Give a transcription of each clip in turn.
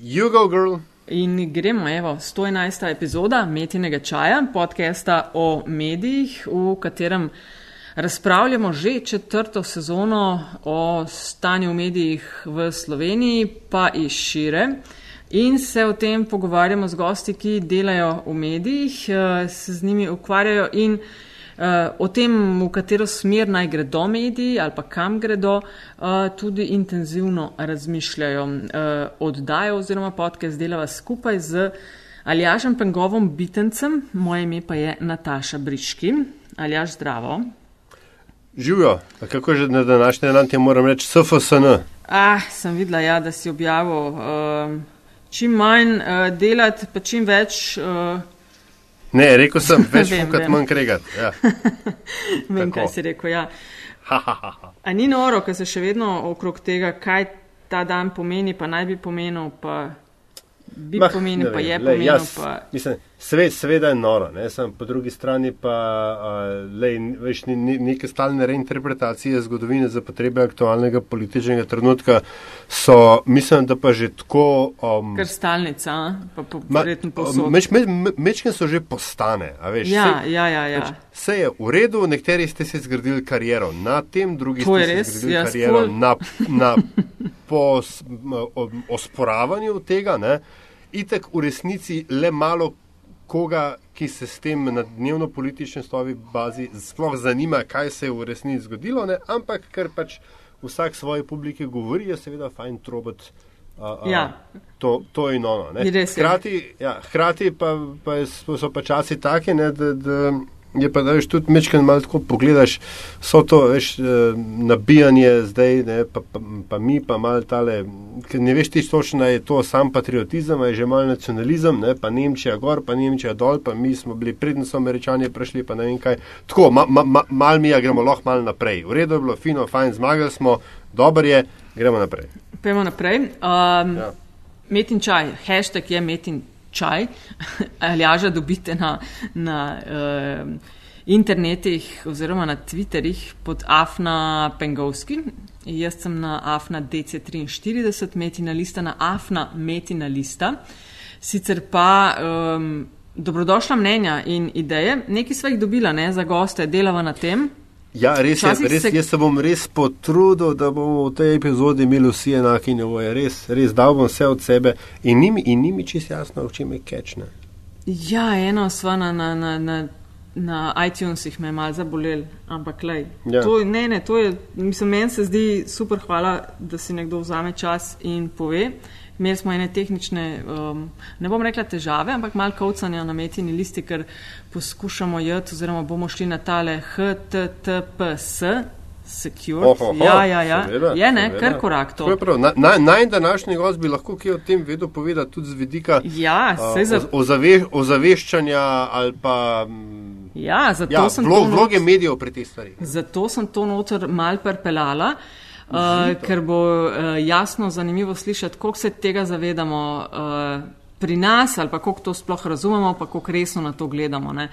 You go, girl. In gremo, evo, 111. epizoda Metinega čaja, podcasta o medijih, v katerem razpravljamo že četrto sezono o stanju v medijih v Sloveniji, pa in šire. In se o tem pogovarjamo z gosti, ki delajo v medijih, eh, se z njimi ukvarjajo in o tem, v katero smer naj gredo mediji ali pa kam gredo, uh, tudi intenzivno razmišljajo. Uh, oddajo oziroma podcast delava skupaj z Aljažem Pengovom Bitencem, moje ime pa je Nataša Briški. Aljaž, zdravo. Živijo, kako že na današnji dan ti moram reči SFSN? Ah, sem videla, ja, da si objavil. Uh, čim manj uh, delati, pa čim več. Uh, Ne, rekel sem, več kot manj kregat. Ja. vem, kaj si rekel. Ja. A ni noro, ker se še vedno okrog tega, kaj ta dan pomeni, pa naj bi pomenil, pa bi bah, pomenil, pa je pomenil. Jaz, pa... Mislim, Svet, seveda je noro, ne? Sam, po drugi strani pa lej, veš, ni, ni, neke stalne reinterpretacije zgodovine za potrebe aktualnega političnega trenutka so, mislim, da pa že tako. Um, Ker stalnica, pa verjetno po, posod. Meč, meč, mečke so že postane, a veš. Ja, se, ja, ja. ja. Meč, vse je v redu, nekateri ste si zgradili kariero na tem, drugi ste si zgradili ja, kariero spol... na, na pos, osporavanju tega, ne. Itek v resnici le malo koga, ki se s tem na dnevno politični stovi bazi sploh zanima, kaj se je v resnici zgodilo, ne? ampak ker pač vsak svoje publike govori, je seveda fajn trobot. Uh, ja. to, to je ono. Hrati, ja, hrati pa, pa so pa časi taki, ne, da, da je pa, da veš, tudi mečken malo tako pogledaš, so to, veš, eh, nabijanje zdaj, ne, pa, pa, pa mi pa malo tale, ker ne veš ti točno, da je to sam patriotizem, je že malo nacionalizem, ne, pa Nemčija gor, pa Nemčija dol, pa mi smo bili prednjo so američani prišli, pa ne vem kaj. Tako, ma, ma, ma, mal mi, ja gremo lahko malo naprej. V redu je bilo, fino, fajn, zmagali smo, dober je, gremo naprej. Pejmo naprej. Um, ja. Metin čaj, hashtag je metin čaj, aljaža dobite na, na uh, internetih oziroma na Twitterih pod Afna Pengovski. Jaz sem na Afna DC43, metina lista na Afna metina lista. Sicer pa um, dobrodošla mnenja in ideje, nekaj sva jih dobila ne, za goste, delava na tem. Ja, res je, res, se... jaz se bom res potrudil, da bomo v tej epizodi imeli vsi enaki nivoje. Res, res dal bom vse od sebe in ni, in ni mi čisto jasno, v čem je kečne. Ja, eno sva na, na, na, na, na iTunesih me je mal zabolel, ampak lej. Ja. To, ne, ne, to je, mislim, meni se zdi super hvala, da si nekdo vzame čas in pove. Imeli smo ene tehnične, um, ne bom rekla težave, ampak malo kavcanja na metini listi, ker poskušamo jeti oziroma bomo šli na tale HTTPS. Secure. Oh, oh, oh, ja, ja, ja. Seveda, je ne, seveda. kar korak to. Naj na, na današnji gost bi lahko kaj o tem vedel povedati tudi z vidika ja, uh, za... ozave, ozaveščanja ali pa. Ja, zato ja, sem vlog, to. Vloge medijev pri teh stvarih. Zato sem to noter mal perpelala. Uh, uh, ker bo uh, jasno zanimivo slišati, koliko se tega zavedamo. Uh, pri nas ali pa koliko to sploh razumemo, pa koliko resno na to gledamo. Uh,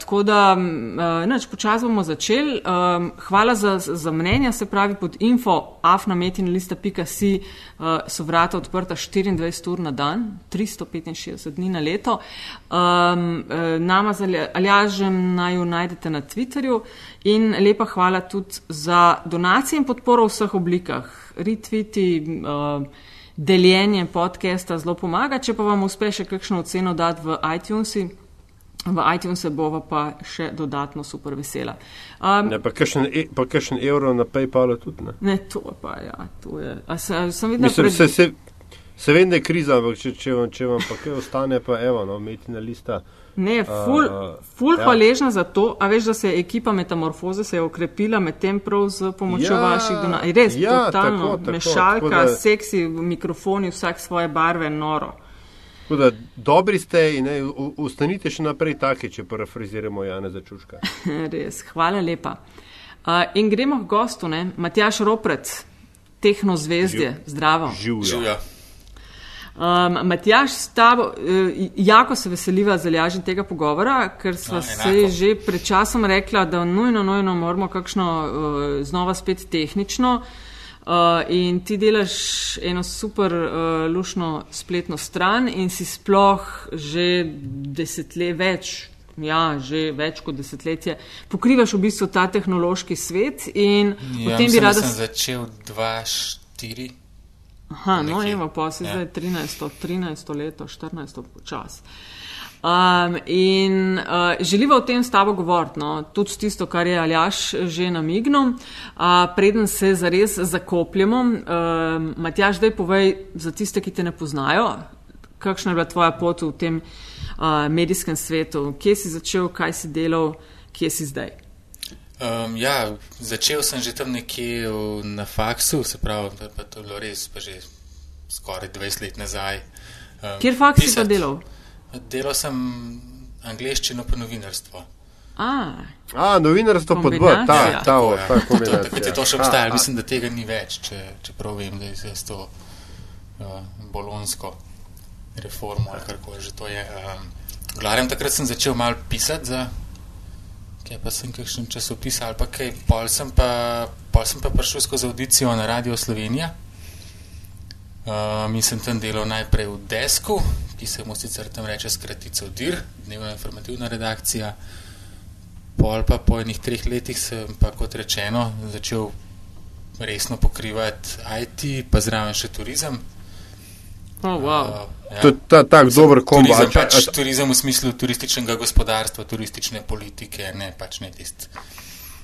tako da, uh, neč, počas bomo začeli. Um, hvala za, za mnenja, se pravi pod info afnametinlista.si uh, so vrata odprta 24 ur na dan, 365 dni na leto. Um, nama z Aljažem naj jo najdete na Twitterju in lepa hvala tudi za donacije in podporo v vseh oblikah. Retweeti, uh, deljenje podcasta zelo pomaga. Če pa vam uspe še kakšno oceno dati v iTunes, v iTunes bova pa še dodatno super vesela. Um, ne, pa kakšen, e, pa kakšen evro na PayPalu tudi ne. Ne, to pa ja, to je. A se, sem videla, Mislim, pred... se, se, se vem, da je kriza, ampak če, če, vam, če vam pa kaj ostane, pa evo, no, imeti na lista. Ne, ful, uh, ful ja. hvaležna za to, a veš, da se je ekipa metamorfoze se je okrepila med tem prav z pomočjo ja, vaših donatorjev. Res, ja, totalno, tako, tako, mešalka, tako da, seksi, mikrofoni, vsak svoje barve, noro. Da, dobri ste in ustanite še naprej take, če parafraziramo Jana Začuška. Res, hvala lepa. Uh, in gremo k gostu, ne? Matjaš Roprec, tehnozvezdje, Živ. zdravo. Živja. Um, Matjaš, s tabo, uh, jako se veseliva zalažen tega pogovora, ker smo no, se že pred časom rekla, da nujno, nujno moramo kakšno uh, znova spet tehnično. Uh, in ti delaš eno super uh, lušno spletno stran in si sploh že desetletje več, ja, že več kot desetletje, pokrivaš v bistvu ta tehnološki svet. In ja, potem bi rada. Sem začel 2-4. Aha, no, evo, pa si ja. zdaj 13, 13 leto, 14 počas. Um, in uh, želiva o tem s tabo govoriti, no, tudi tisto, kar je Aljaš že namignil, uh, preden se zares zakopljemo. Uh, Matjaž, daj povej za tiste, ki te ne poznajo, kakšna je bila tvoja pot v tem uh, medijskem svetu, kje si začel, kaj si delal, kje si zdaj. Um, ja, začel sem že tam nekje v, na faksu, se pravi, da pa to je bilo res, pa že skoraj 20 let nazaj. Um, Kjer faks si pa delal? Delal sem angliščino pa novinarstvo. A, A novinarstvo pod B, ta, ta, ta, ta kombinacija. Tako je to še obstajalo, mislim, da tega ni več, če, če prav vem, da je to uh, bolonsko reformo ali karkoli že to je. Um, Glavnem, takrat sem začel malo pisati za kaj pa sem kakšen časopis ali pa kaj, pol sem pa, pol sem pa prišel skozi audicijo na Radio Slovenija. Uh, mi sem tam delal najprej v Desku, ki se mu sicer tam reče skratica DIR, dnevna informativna redakcija. Pol pa po enih treh letih sem pa, kot rečeno, začel resno pokrivati IT, pa zraven še turizem. Oh, wow. uh, Ja. To je ta, tak dober kombo. Turizem, pač, turizem v smislu turističnega gospodarstva, turistične politike, ne pač ne tisti.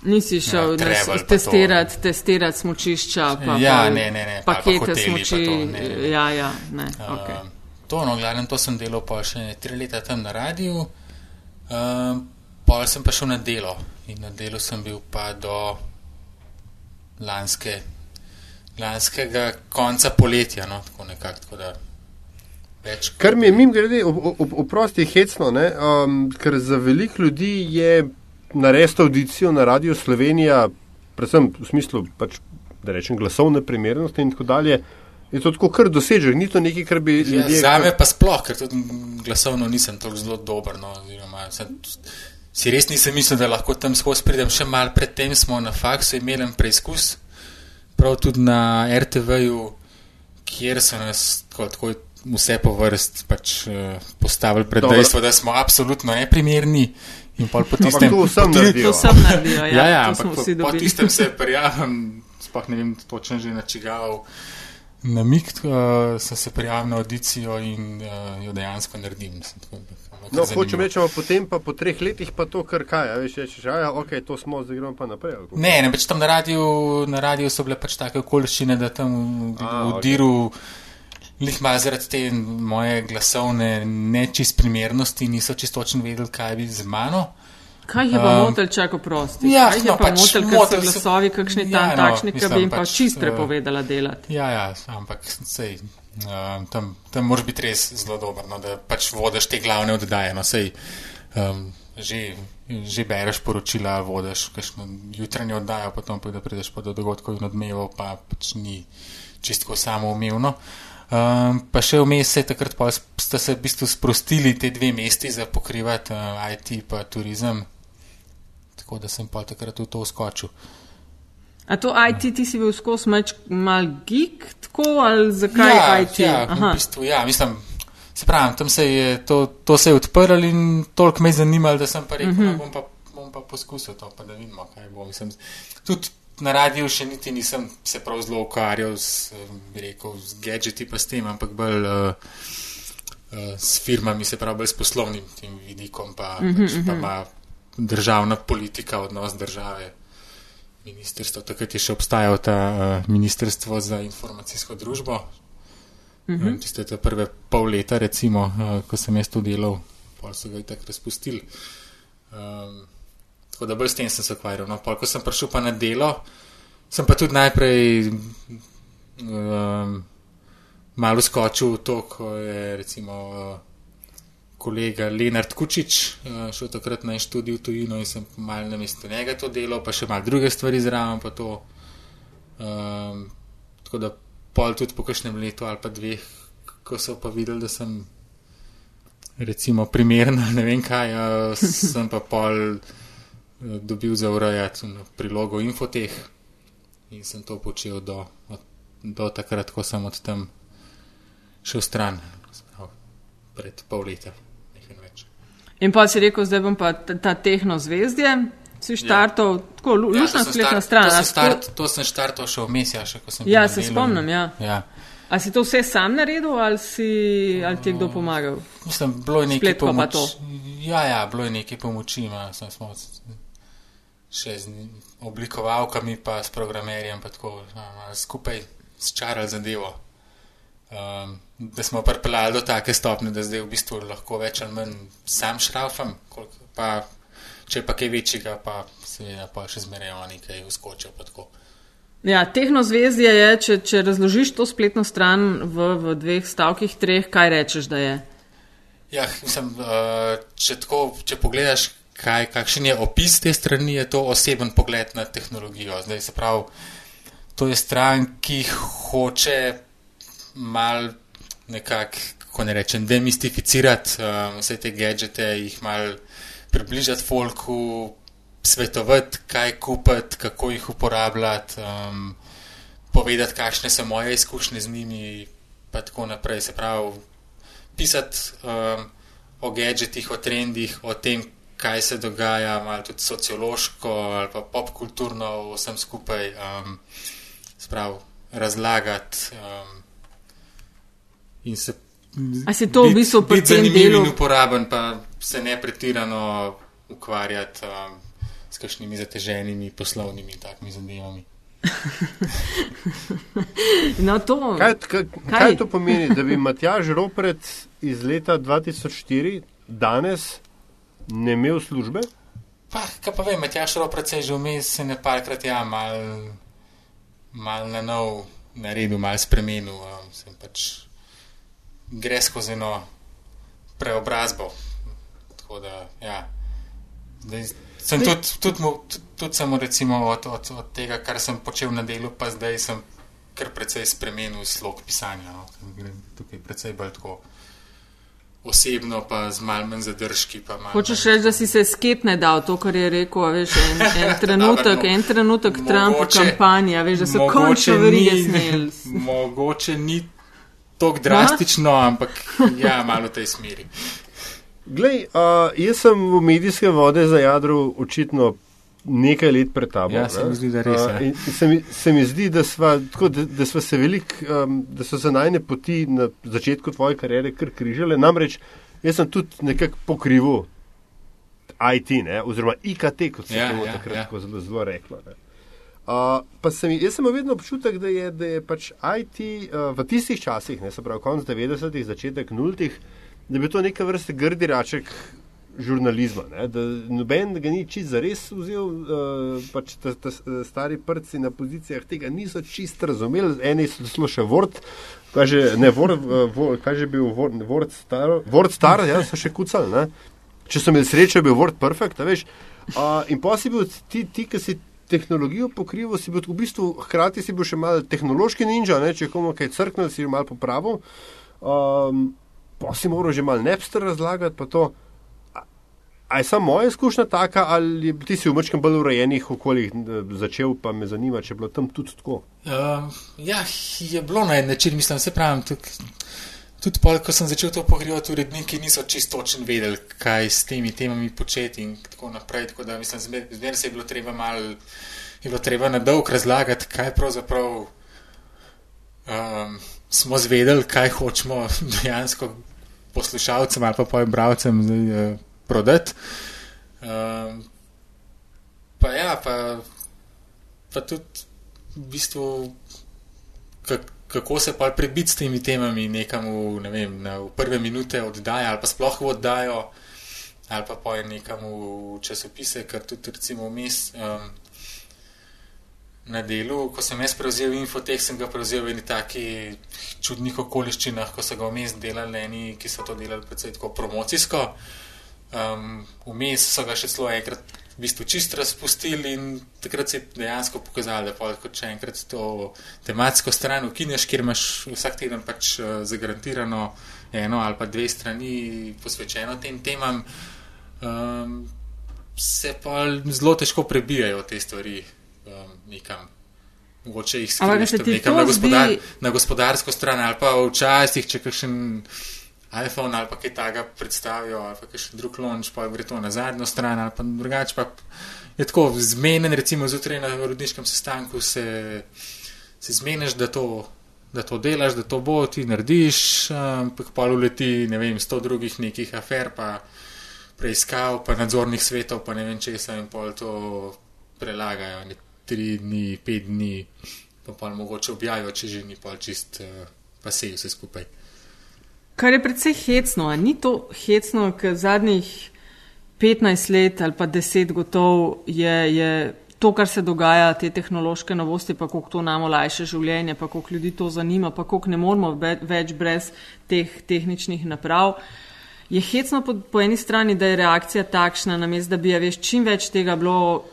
Nisi šel ja, testirati, testirati smočišča, pa, ja, ne, ne, ne, pakete smoči. To, ne, ne. Ja, ja, ne, uh, okay. to, no, glavnem, to sem delal pa še tri leta tam na radiju, uh, pol sem pa šel na delo in na delu sem bil pa do lanske, lanskega konca poletja, no, tako nekako. Tako Več. Kar mi je mim grede, oprosti, hecno, ne, um, ker za veliko ljudi je narediti audicijo na Radio Slovenija, predvsem v smislu, pač, da rečem, glasovne primernosti in tako dalje. Je to tako, kar dosežeš, ni to nekaj, kar bi ja, ljudje. Za me pa sploh, ker tudi glasovno nisem tako zelo dober. No, oziroma, sem, si res nisem mislil, da lahko tam skozi pridem. Še mal predtem smo na faksu imeli preizkus, prav tudi na RTV-ju, kjer so nas tako vse po vrst pač, uh, postavili pred Dobar. dejstvo, da smo absolutno neprimerni. In pol po tistem, to vsem naredijo. Ja, ja, ja ampak po, po tistem se prijavim, sploh ne vem točno že načigal. Na mik uh, sem se prijavil na audicijo in uh, jo dejansko naredim. No, hočem reči, potem pa po treh letih pa to, kar kaj, a veš, rečeš, ja, ok, to smo, zdaj gremo pa naprej. Ne, ne, pač tam na radiju, na radiju so bile pač take okoliščine, da tam v, v diru. Okay. Lih malo zaradi te moje glasovne nečist primernosti niso čisto točno vedeli, kaj bi z mano. Kaj je pa um, motel, če ko prosti? Ja, kaj je no, pa pač motel, ker so glasovi kakšni tam ja, no, takšni, ki bi jim pač, pač čist uh, prepovedala delati? Ja, ja, ampak sej, um, tam, tam moraš biti res zelo dober, no, da pač vodiš te glavne oddaje. No, sej, um, že, že bereš poročila, vodiš kakšno jutranje oddajo, potem pa da prideš pa do dogodkov in odmevov, pa pač ni čisto samoumevno. Um, pa še vmes je takrat, pa ste se v bistvu sprostili te dve mesti za pokrivati uh, IT in turizem. Tako da sem pa takrat v to skočil. A to IT ti si bil skozi mal geek, tako ali zakaj ja, IT? Ja, v bistvu, ja, mislim, se pravi, tam se je to, to se je odprlo in toliko me je zanimalo, da sem pa rekel, uh mhm. -huh. bom, pa, bom pa poskusil to, pa da vidimo, kaj bo. Mislim, tudi na radiju še niti nisem se prav zelo ukvarjal s, rekel, s gadgeti, pa s tem, ampak bolj uh, uh, s firmami, se pravi, bolj s poslovnim tem vidikom, pa, mm -hmm, pač, pa ima državna politika, odnos države. Ministrstvo, takrat je še obstajalo ta uh, ministrstvo za informacijsko družbo. Mm -hmm. Tiste te prve pol leta, recimo, uh, ko sem jaz to delal, pa so ga i tako razpustili. Um, Tako da bolj s tem sem se ukvarjal. No, ko sem prišel pa na delo, sem pa tudi najprej um, malo skočil v to, ko je recimo uh, kolega Lenard Kučič uh, šel takrat na študij v tujino in sem malo na mestu njega to delo, pa še malo druge stvari zraven. Um, tako da pol tudi po kakšnem letu ali pa dveh, ko so pa videli, da sem recimo primerna, ne vem kaj, uh, sem pa pol dobil za urejati prilogo Infoteh in sem to počel do, do takrat, ko sem od tam šel stran, pred pol leta. In pa si rekel, zdaj bom pa ta tehno zvezdje, si štartov, ja. tako lušna ja, spletna stran. To, start, to sem štartov še vmes, ja, še ko sem. Ja, se spomnim, ja. ja. A si to vse sam naredil ali, si, ali ti je kdo pomagal? Mislim, bilo je nekaj pomoči. Ja, ja, bilo je nekaj pomoči, ima, sem smo še z oblikovalkami, pa s programerjem, pa tako skupaj sčarali zadevo. Um, da smo pripeljali do take stopne, da zdaj v bistvu lahko več ali manj sam šrafam, pa če pa kaj večjega, pa seveda pa še zmeraj oni kaj uskočijo. Ja, tehnozvezdje je, če, če razložiš to spletno stran v, v dveh stavkih, treh, kaj rečeš, da je? Ja, mislim, uh, če, tako, če pogledaš, kaj, kakšen je opis te strani, je to oseben pogled na tehnologijo. Zdaj se pravi, to je stran, ki hoče mal nekako, kako ne rečem, demistificirati um, vse te gadžete, jih mal približati folku, svetovati, kaj kupiti, kako jih uporabljati, um, povedati, kakšne so moje izkušnje z njimi, pa tako naprej. Se pravi, pisati um, o gadžetih, o trendih, o tem, kaj se dogaja, malo tudi sociološko ali pa popkulturno, vsem skupaj. Um, Sprav, razlagati, um, in se. A si to v bistvu pri tem delu? Ni uporaben, pa se ne pretirano ukvarjati um, s kakšnimi zateženimi poslovnimi takimi zadevami. no, to, kaj, kaj, kaj? kaj to pomeni, da bi Matjaž Ropret iz leta 2004 danes ne imel službe? Pa, kaj pa vem, Matjaž Ropret se je že vmes ne parkrat ja, mal, mal na nov naredil, mal spremenil. Um, pač gre skozi eno preobrazbo. Da, ja. zdaj, sem tudi, tudi, tudi, tudi samo recimo od, od, od tega, kar sem počel na delu, pa zdaj sem kar precej spremenil slog pisanja. No. Grem tukaj precej bolj tako. Osebno, pa z malce manj zadržki. Hočeš reči, da si se skepne dal to, kar je rekel, veš, en, en trenutek, Dobar, no, en trenutek Trumpa kampanja, veš, da so končno verige smeli. Mogoče ni tako drastično, no? ampak ja, malo v tej smeri. Glej, uh, jaz sem v medijske vode za jadro očitno nekaj let pred tabo. Ja, se mi zdi, da res. Uh, se, mi, se mi zdi, da, sva, tako, da, da, sva se velik, um, da so se najne poti na začetku tvoje kariere kar križale. Namreč jaz sem tudi nekako pokrival IT, ne, oziroma IKT, kot se je ja, ja, takrat ja. zelo, zelo reklo. Ne. Uh, sem, jaz sem vedno občutek, da je, da je pač IT uh, v tistih časih, ne se pravi, konc 90-ih, začetek nultih, da bi to neka vrsta grdi raček žurnalizma. Ne, da noben ga ni čist zares vzel, uh, pač ta, ta stari prci na pozicijah tega niso čist razumeli, eni so zelo še vrt. Kaže, ne, vor, vor, kaže bil Word star, Word star, ja, so še kucali. Če sem imel srečo, je bil Word perfect, veš. Uh, in pa si bil ti, ti ki si tehnologijo pokrival, si bil v bistvu hkrati si bil še malo tehnološki ninja, ne? če komu kaj crknil, si malo popravil. Um, pa si moral že malo nepster razlagati, pa to. A je samo moja izkušnja taka, ali ti si v mrčkem bolj urejenih okoljih začel, pa me zanima, če je bilo tam tudi tako? Uh, ja, je bilo na en način, mislim, se pravim. Tuk, tudi pol, ko sem začel to pokrivati, uredniki niso čisto točno vedeli, kaj s temi temami početi in tako naprej. Tako da mislim, zmeraj se je bilo treba mal, je bilo treba na dolg razlagati, kaj pravzaprav um, smo zvedeli, kaj hočemo dejansko poslušalcem ali pa pojem bravcem uh, prodati. Um, pa ja, pa, pa tudi v bistvu. Kak, kako se pa prebiti s temi temami nekam v, ne vem, na, v prve minute oddaje ali pa sploh v oddajo ali pa poje nekam v časopise, ker tudi recimo vmes um, na delu, ko sem jaz prevzel infotek, sem ga prevzel v eni taki čudnih okoliščinah, ko so ga vmes delali eni, ki so to delali predvsej tako promocijsko. Um, vmes so ga še celo enkrat v bistvu čist razpustili in takrat se je dejansko pokazalo, da pa če enkrat to tematsko stran ukineš, kjer imaš vsak teden pač uh, zagarantirano eno ali pa dve strani posvečeno tem temam, um, se pa zelo težko prebijajo te stvari um, nekam. mogoče jih skrivaš nekam na, gospodar, zdi... na gospodarsko stran, ali pa včasih, če kakšen iPhone ali pa kaj takega predstavijo, ali pa kakšen drug launch, pa gre to na zadnjo stran, ali pa drugače pa je tako zmeden, recimo zjutraj na rodniškem sestanku se, se zmeniš, da to. Da to delaš, da to bo, ti narediš, ampak um, pa uleti, ne vem, sto drugih nekih afer, pa preiskav, pa nadzornih svetov, pa ne vem česa in pol to prelagajo tri dni, pet dni, pa pa mogoče objavijo, če že ni pa čist, uh, pa se vse skupaj. Kar je predvsej hecno, a ni to hecno, ker zadnjih 15 let ali pa 10 gotov je, je to, kar se dogaja, te tehnološke novosti, pa koliko to nam olajša življenje, pa koliko ljudi to zanima, pa koliko ne moramo več brez teh tehničnih naprav. Je hecno po, po eni strani, da je reakcija takšna, namesto da bi ja veš čim več tega bilo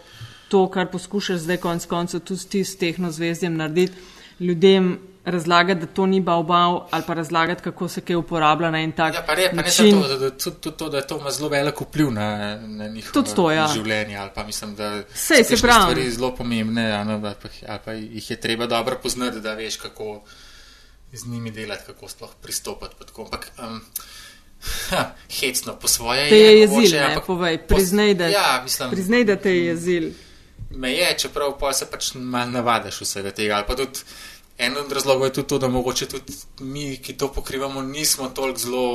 to, kar poskušaš zdaj konec koncev tudi ti s tehno zvezdjem narediti, ljudem razlagati, da to ni bav-bav ali pa razlagati, kako se kaj uporablja na en tak ja, pa re, pa način. Ne, pa to, to, to, da je to ima zelo velik vpliv na, na njihovo to, ja. življenje ali pa mislim, da Sej, se pravi. stvari zelo pomembne ali pa, ali pa jih je treba dobro poznati, da veš, kako z njimi delati, kako sploh pristopati. Ampak, um, Ha, hecno po svoje. Te je jezil, ne, povej, priznaj, da, ja, priznaj, da te je jezil me je, čeprav pa se pač malo navadiš vsega tega. En od razlogov je tudi to, da mogoče tudi mi, ki to pokrivamo, nismo toliko zelo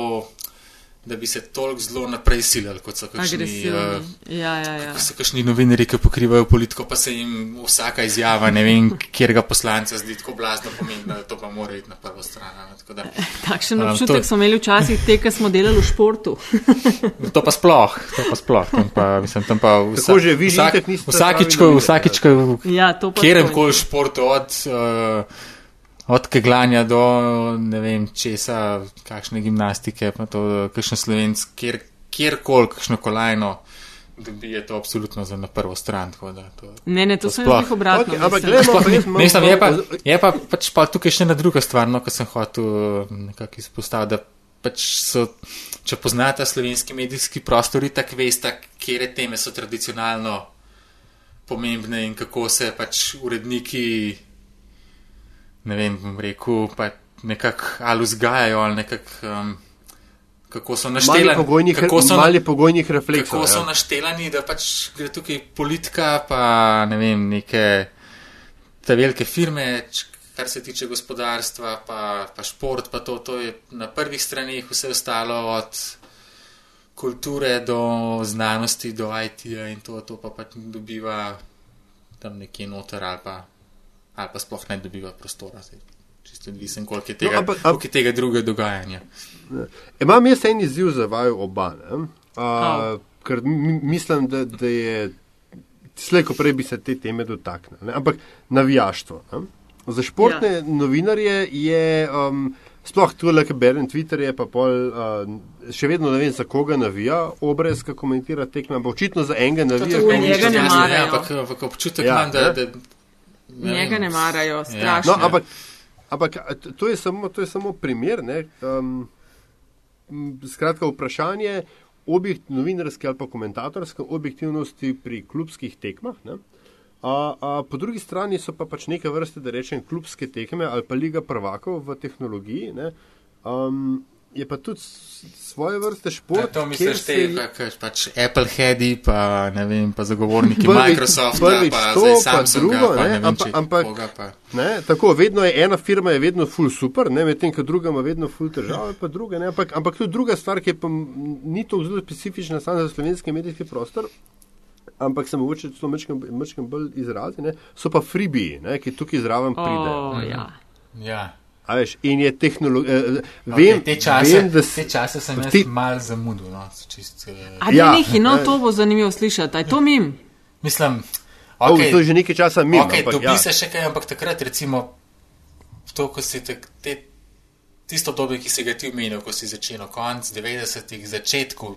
da bi se toliko zelo naprej silili, kot so kakšni, uh, ja, ja, ja. so kakšni novinari, ki pokrivajo politiko, pa se jim vsaka izjava, ne vem, kjer ga poslanca zdi tako blazno pomembna, da to pa mora iti na prvo stran. Da, Takšen um, občutek to, smo imeli včasih, te, ki smo delali v športu. to pa sploh, to pa sploh. Tam pa, mislim, tam pa vsa, že vi vsak, vsakič, vsakič, ja, kjer koli športu od. Uh, od keglanja do ne vem česa, kakšne gimnastike, pa to, kakšno slovensk, kjer, kjerkoli, kakšno kolajno. Da bi je to absolutno za na prvo stran. Da, to, ne, ne, to, to sem jih obratno. Okay, ampak gledamo, mislim, je pa, je pa, pač pa tukaj še ena druga stvar, no, ko sem hotel nekako izpostaviti, da pač so, če poznate slovenski medijski prostor, tako veste, kje teme so tradicionalno pomembne in kako se pač uredniki ne vem, rekel, pa nekako ali vzgajajo ali nekako. Um, Kako so naštelani, pogojnih, kako so, pogojnih refleksov, kako so ja. naštelani, da pač gre tukaj politika, pa ne vem, neke te velike firme, kar se tiče gospodarstva, pa, pa šport, pa to, to je na prvih stranih, vse ostalo od kulture do znanosti, do IT-ja in to, to pa pač dobiva tam nekje noter ali pa ali pa sploh ne dobiva prostora. Čisto odvisen, koliko je no, tega, no, ampak, koliko je tega druge dogajanja. Imam jaz en izziv za vaju oba, uh, ker mislim, da, da je slejko prej bi se te teme dotaknili. Ampak navijaštvo. Ne? Za športne ja. novinarje je. Um, Sploh tu le, berem Twitter, je pa pol, uh, še vedno ne vem, za koga navija, obrez, ki komentira tekme, ampak očitno za enega navija. To je njega ne marajo. Ampak občutek ja, imam, da, da, Njega ne marajo, ja. strašno. No, ampak, ampak to, je samo, to je samo primer. Um, skratka, vprašanje objekt, novinarske ali pa komentatorske objektivnosti pri klubskih tekmah. A, a po drugi strani so pa pač neke vrste, da rečem, klubske tekme ali pa liga prvakov v tehnologiji. Um, je pa tudi svoje vrste šport. Ja, to misliš, te, je pač Apple headi, pa ne vem, pa zagovorniki prvi, Microsofta, prvi pa to, pa drugo, pa, ne, ampak, ampak pa. Ne, tako, vedno je ena firma je vedno full super, ne, medtem, ko druga ima vedno full težave, pa druga, ne, ampak, ampak tudi druga stvar, ki pa ni to zelo specifična samo za slovenski medijski prostor. Ampak se mogoče celo mečkam bolj izrazi, ne? so pa freebie, ne? ki tukaj zraven pridejo. Oh, ja. ja. Veš, in je tehnologija. Eh, okay, te, te, te čase sem ti... malo zamudil. No, čist, uh... ja, nehi, no, to bo zanimivo slišati. Je to mim? Mislim, okay, oh, to je že nekaj časa mimo. Okay, dobi ja. se še kaj, ampak takrat, recimo, to, ko si te, te, tisto obdobje, ki si ga ti omenil, ko si začel, konc 90-ih, začetku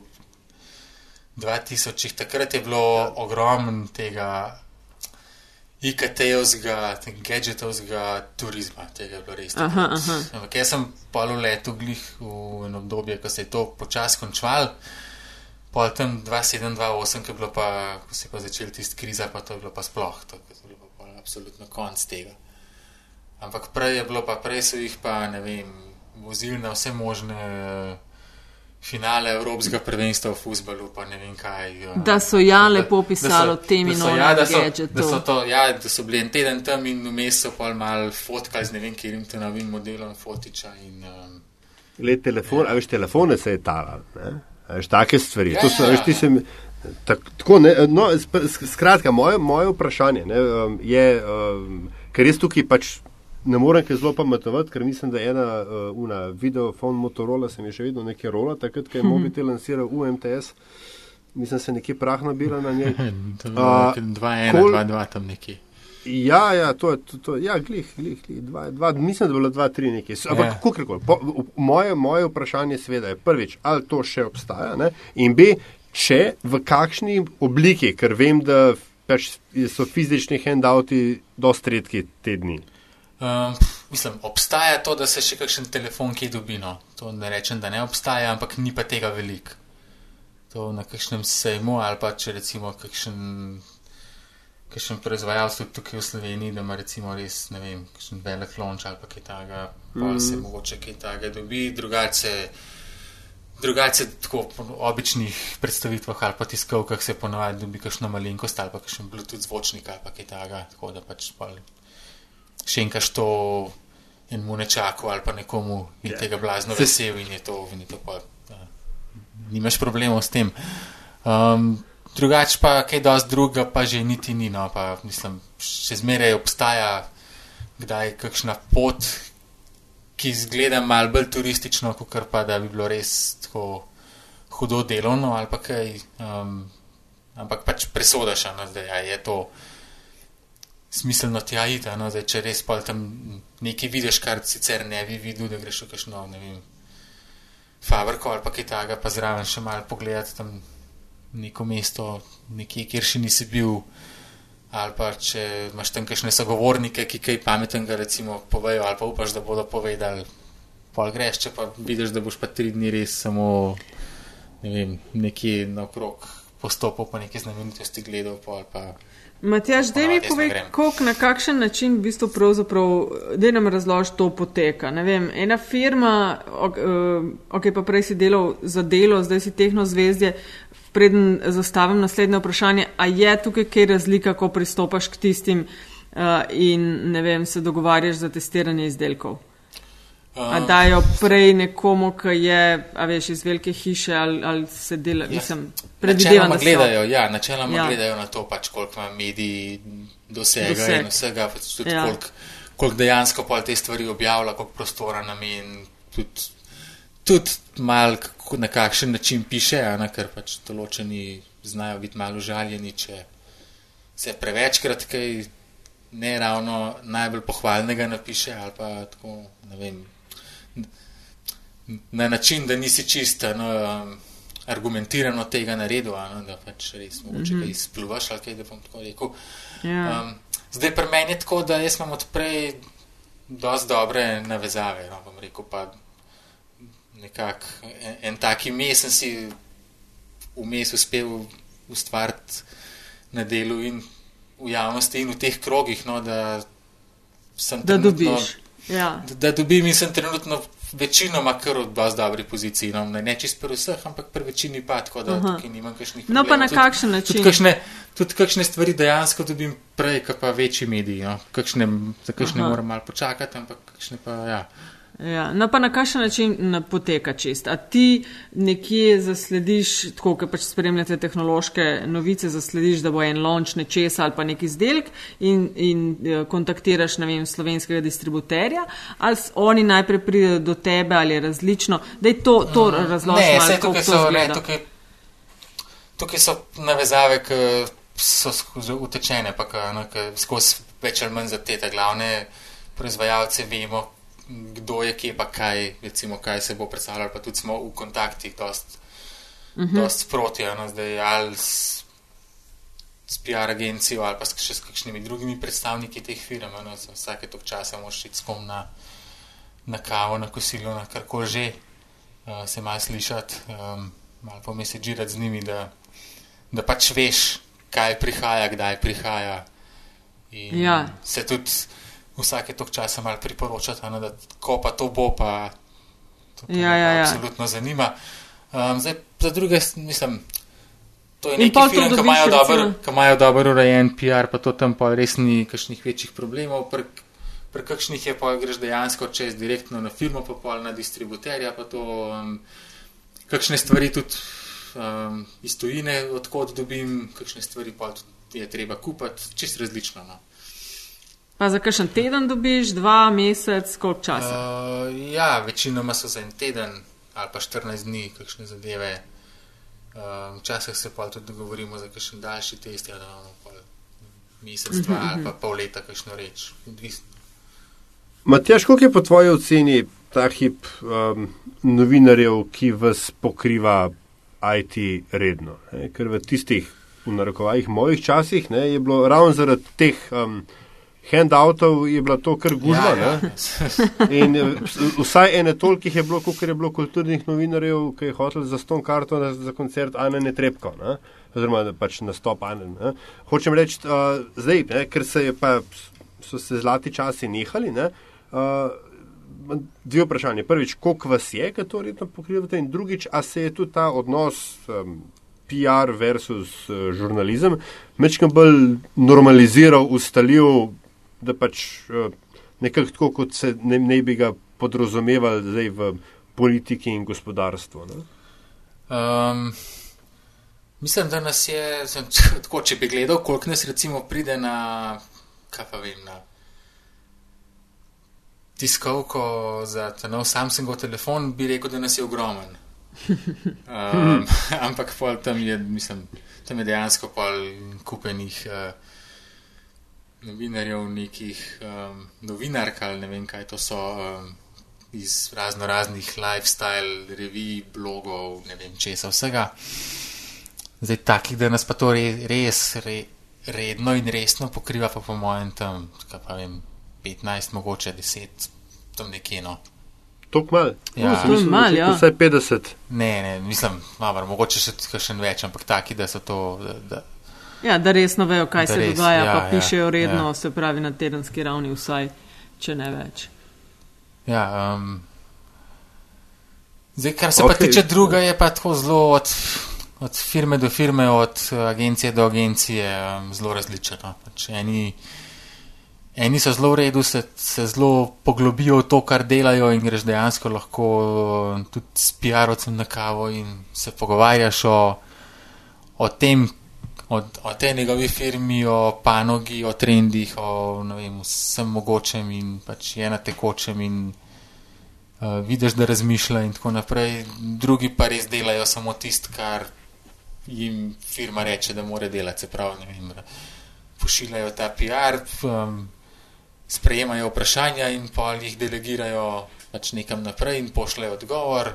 2000-ih, takrat je bilo ja. ogromno tega. IKT-ovskega, gadgetovskega turizma, tega je bilo res. Ampak jaz sem pol letu glih v eno obdobje, ko se je to počasi končal, pol tam 2728, ko, ko se je pa začel tisti kriza, pa to je bilo pa sploh, to je bilo pa absolutno konc tega. Ampak prej je bilo, pa prej so jih pa, ne vem, vozili na vse možne. Finale Evropskega prvenstva v futbalu, pa ne vem kaj. Uh, da so ja lepo pisali o tem in o ja, da, so, da, so to, ja, da so bili en teden tam in vmes so pa mal fotkali z ne vem, kjer jim to novim modelom fotiča. In, um, Le telefon, ja. a veš, telefone se je talal, veš, take stvari. Ja, so, ja. veš, se, tak, tako, ne, no, skratka, moje, moje vprašanje ne, um, je, um, ker jaz tukaj pač ne morem kaj zelo pametovati, ker mislim, da je ena uh, una videofon Motorola, sem je še vedno nekaj rola, takrat, ko je mhm. mobitel lansiral UMTS, mislim, se nekje prah nabira na njej. 2-1-2-2 tam neki. Ja, ja, to je, to, to, ja, glih, glih, glih, dva, dva, mislim, da je bilo 2-3 neki. Ampak, yeah. Ja. kako koli, moje, moje vprašanje sveda je prvič, ali to še obstaja ne? in bi, če v kakšni obliki, ker vem, da pač so fizični handouti dosti redki te dni. Uh, mislim, obstaja to, da se še kakšen telefon ki dobi. No. To ne rečem, da ne obstaja, ampak ni pa tega veliko. To na kakšnem sejmu ali pa če recimo kakšen, kakšen proizvajalec tukaj v Sloveniji, da ima recimo res ne vem, kakšen velik lonč ali pa kaj takega, mm. pa se mogoče kaj takega dobi, drugače. Drugače, tako v običnih predstavitvah ali pa tiskovkah se ponovadi dobi kakšno malenkost ali pa kakšen Bluetooth zvočnik ali pa kaj takega, tako da pač pa še enkaš to enemu nečaku ali pa nekomu in yeah. Ja. tega blazno vesel in je to, in je to pa, da, nimaš problemov s tem. Um, drugač pa kaj dosti druga pa že niti ni, no, pa mislim, še zmeraj obstaja kdaj kakšna pot, ki izgleda mal bolj turistično, kot pa da bi bilo res tako hudo delovno ali pa kaj, um, ampak pač presodaš, no, da ja, je to smiselno tja iti. No? Zdaj, če res pa tam nekaj vidiš, kar sicer ne bi videl, da greš v kakšno, ne vem, fabriko ali pa kaj takega, pa zraven še malo pogledati tam neko mesto, nekje, kjer še nisi bil. Ali pa če imaš tam kakšne sogovornike, ki kaj pametnega recimo povejo, ali pa upaš, da bodo povedali, pol greš, če pa vidiš, da boš pa tri dni res samo ne vem, nekje naokrog postopal, pa nekaj znamenitosti gledal, pol pa. Matjaž, da mi povej, koliko na kakšen način v bistvu pravzaprav, da nam razloži to poteka. Ne vem, ena firma, ok, uh, ok, pa prej si delal za delo, zdaj si tehno zvezdje, preden zastavim naslednje vprašanje, a je tukaj kaj razlika, ko pristopaš k tistim uh, in ne vem, se dogovarjaš za testiranje izdelkov? A dajo prej nekomu, ki je, a veš, iz velike hiše ali, ali se dela, ja, mislim, predvidevam. Gledajo, ja, načeloma ja. gledajo na to, pač koliko ima mediji dosega Doseg. in vsega, pač tudi ja. koliko, koliko dejansko pa te stvari objavlja, koliko prostora nam in tudi, tudi mal na kakšen način piše, a, ne, ker pač določeni znajo biti malo žaljeni, če se prevečkrat kaj ne ravno najbolj pohvalnega napiše ali pa tako, ne vem na način, da nisi čista, no, um, argumentirano tega naredil, no, da pač res mogoče mm -hmm. izpluvaš ali kaj, da bom tako rekel. Yeah. Ja. Um, zdaj pri meni je tako, da jaz imam odprej dosti dobre navezave, no, bom rekel pa nekak en, en taki mes sem si vmes uspel ustvariti na delu in v javnosti in v teh krogih, no, da sem da dobiš. Ja. Da, da dobim in sem trenutno večinoma kar v dosti dobri poziciji. No, ne čist pri vseh, ampak pri večini pa tako, da tukaj nimam kakšnih. No, pa na kakšen način? Tudi kakšne, tudi kakšne stvari dejansko dobim prej, kot pa večji mediji. No. Kakšne, za kakšne Aha. moram malo počakati, ampak kakšne pa ja. Ja, no, pa na kakšen način poteka čist? A ti nekje zaslediš, tako kot pač spremljate tehnološke novice, zaslediš, da bo en launch nečesa ali pa nek izdelek in, in eh, kontaktiraš, ne vem, slovenskega distributerja, ali oni najprej pridejo do tebe ali je različno, da je to, to mm, razloženo. Ne, tukaj so, ne, tukaj, tukaj so navezave, ki so skozi utečene, pa skozi več ali manj za te glavne proizvajalce vemo, kdo je kje, pa kaj, recimo, kaj se bo predstavljalo. Pa tudi smo v kontaktih, dost, uh mhm. -huh. dost sproti, no, zdaj ali s, s PR agencijo ali pa še s kakšnimi drugimi predstavniki teh firm. No, vsake tok časa moš iti s kom na, na kavo, na kosilo, na karkoli že, uh, se malo slišati, um, malo pomesežirati z njimi, da, da pač veš, kaj prihaja, kdaj prihaja. In ja. se tudi vsake tok časa malo priporočati, no, da ko pa to bo, pa to, to ja, ja, ja. absolutno zanima. Um, zdaj, za druge, mislim, to je nekaj, film, ki imajo, dober, ki imajo dober urejen PR, pa to tam pa res ni kakšnih večjih problemov. Pri, pri kakšnih je pa greš dejansko čez direktno na firmo, pa pol na distributerja, pa to um, kakšne stvari tudi um, iz tujine, odkot dobim, kakšne stvari pa tudi je treba kupiti, čist različno. No. Pa za kakšen teden dobiš, dva mesec, koliko časa? Uh, ja, večinoma so za en teden ali pa 14 dni, kakšne zadeve. Uh, včasih se pa tudi dogovorimo za kakšen daljši test, ja, da imamo pol mesec, dva uh -huh. ali pa pol leta, kakšno reč. Matjaš, koliko je po tvoji oceni ta hip um, novinarjev, ki vas pokriva IT redno? Ne? Ker v tistih, v narekovajih, mojih časih ne, je bilo ravno zaradi teh. Um, handoutov je bila to kar gužva. Ja, ja. In eh, vsaj ene tolikih je bilo, koliko je bilo kulturnih novinarjev, ki je hotel za ston karto na, za koncert Ane Netrepko. Ne? Oziroma, pač nastop Ane. Ne? Hočem reči, uh, zdaj, ne, ker se je pa, so se zlati časi nehali. Ne, uh, Dve vprašanje. Prvič, koliko vas je, ki to redno pokrivate, in drugič, a se je tudi ta odnos um, PR versus uh, žurnalizem mečkam bolj normaliziral, ustalil, da pač eh, nekako tako, kot se ne, ne bi ga podrazumevali zdaj v politiki in gospodarstvu. Um, mislim, da nas je, sem, tako, če bi gledal, koliko nas recimo pride na, kaj pa vem, na tiskovko za ta nov Samsungov telefon, bi rekel, da nas je ogromen. Um, ampak tam je, mislim, tam je dejansko pol kupenih. Uh, novinarjev, nekih um, novinark ali ne vem kaj to so, um, iz razno raznih lifestyle, revij, blogov, ne vem česa vsega. Zdaj, takih, da nas pa to re, res re, redno in resno pokriva, pa po mojem tam, kaj pa vem, 15, mogoče 10, tam nekje no. Tok mal, ja, zelo malo, ja. vsaj 50. Ne, ne, mislim, malo, mogoče še, še več, ampak taki, da so to. Da, da, Ja, da resno vejo, kaj da se res, dogaja, ja, pa ja, pišejo redno, ja. se pravi na tedenski ravni, vsaj, če ne več. Ja, um, zdaj, kar se okay. pa tiče druga, je pa tako zelo od, od firme do firme, od agencije do agencije, um, zelo različno. Pač eni, eni so zelo v redu, se, se zelo poglobijo v to, kar delajo in greš dejansko lahko tudi s PR-ovcem na kavo in se pogovarjaš o, o tem, o, o tej njegovi firmi, o panogi, o trendih, o vem, vsem mogočem in pač je na tekočem in uh, vidiš, da razmišlja in tako naprej. Drugi pa res delajo samo tisto, kar jim firma reče, da more delati, se pravi, ne vem, pošiljajo ta PR, um, sprejemajo vprašanja in pa jih delegirajo pač nekam naprej in pošljajo odgovor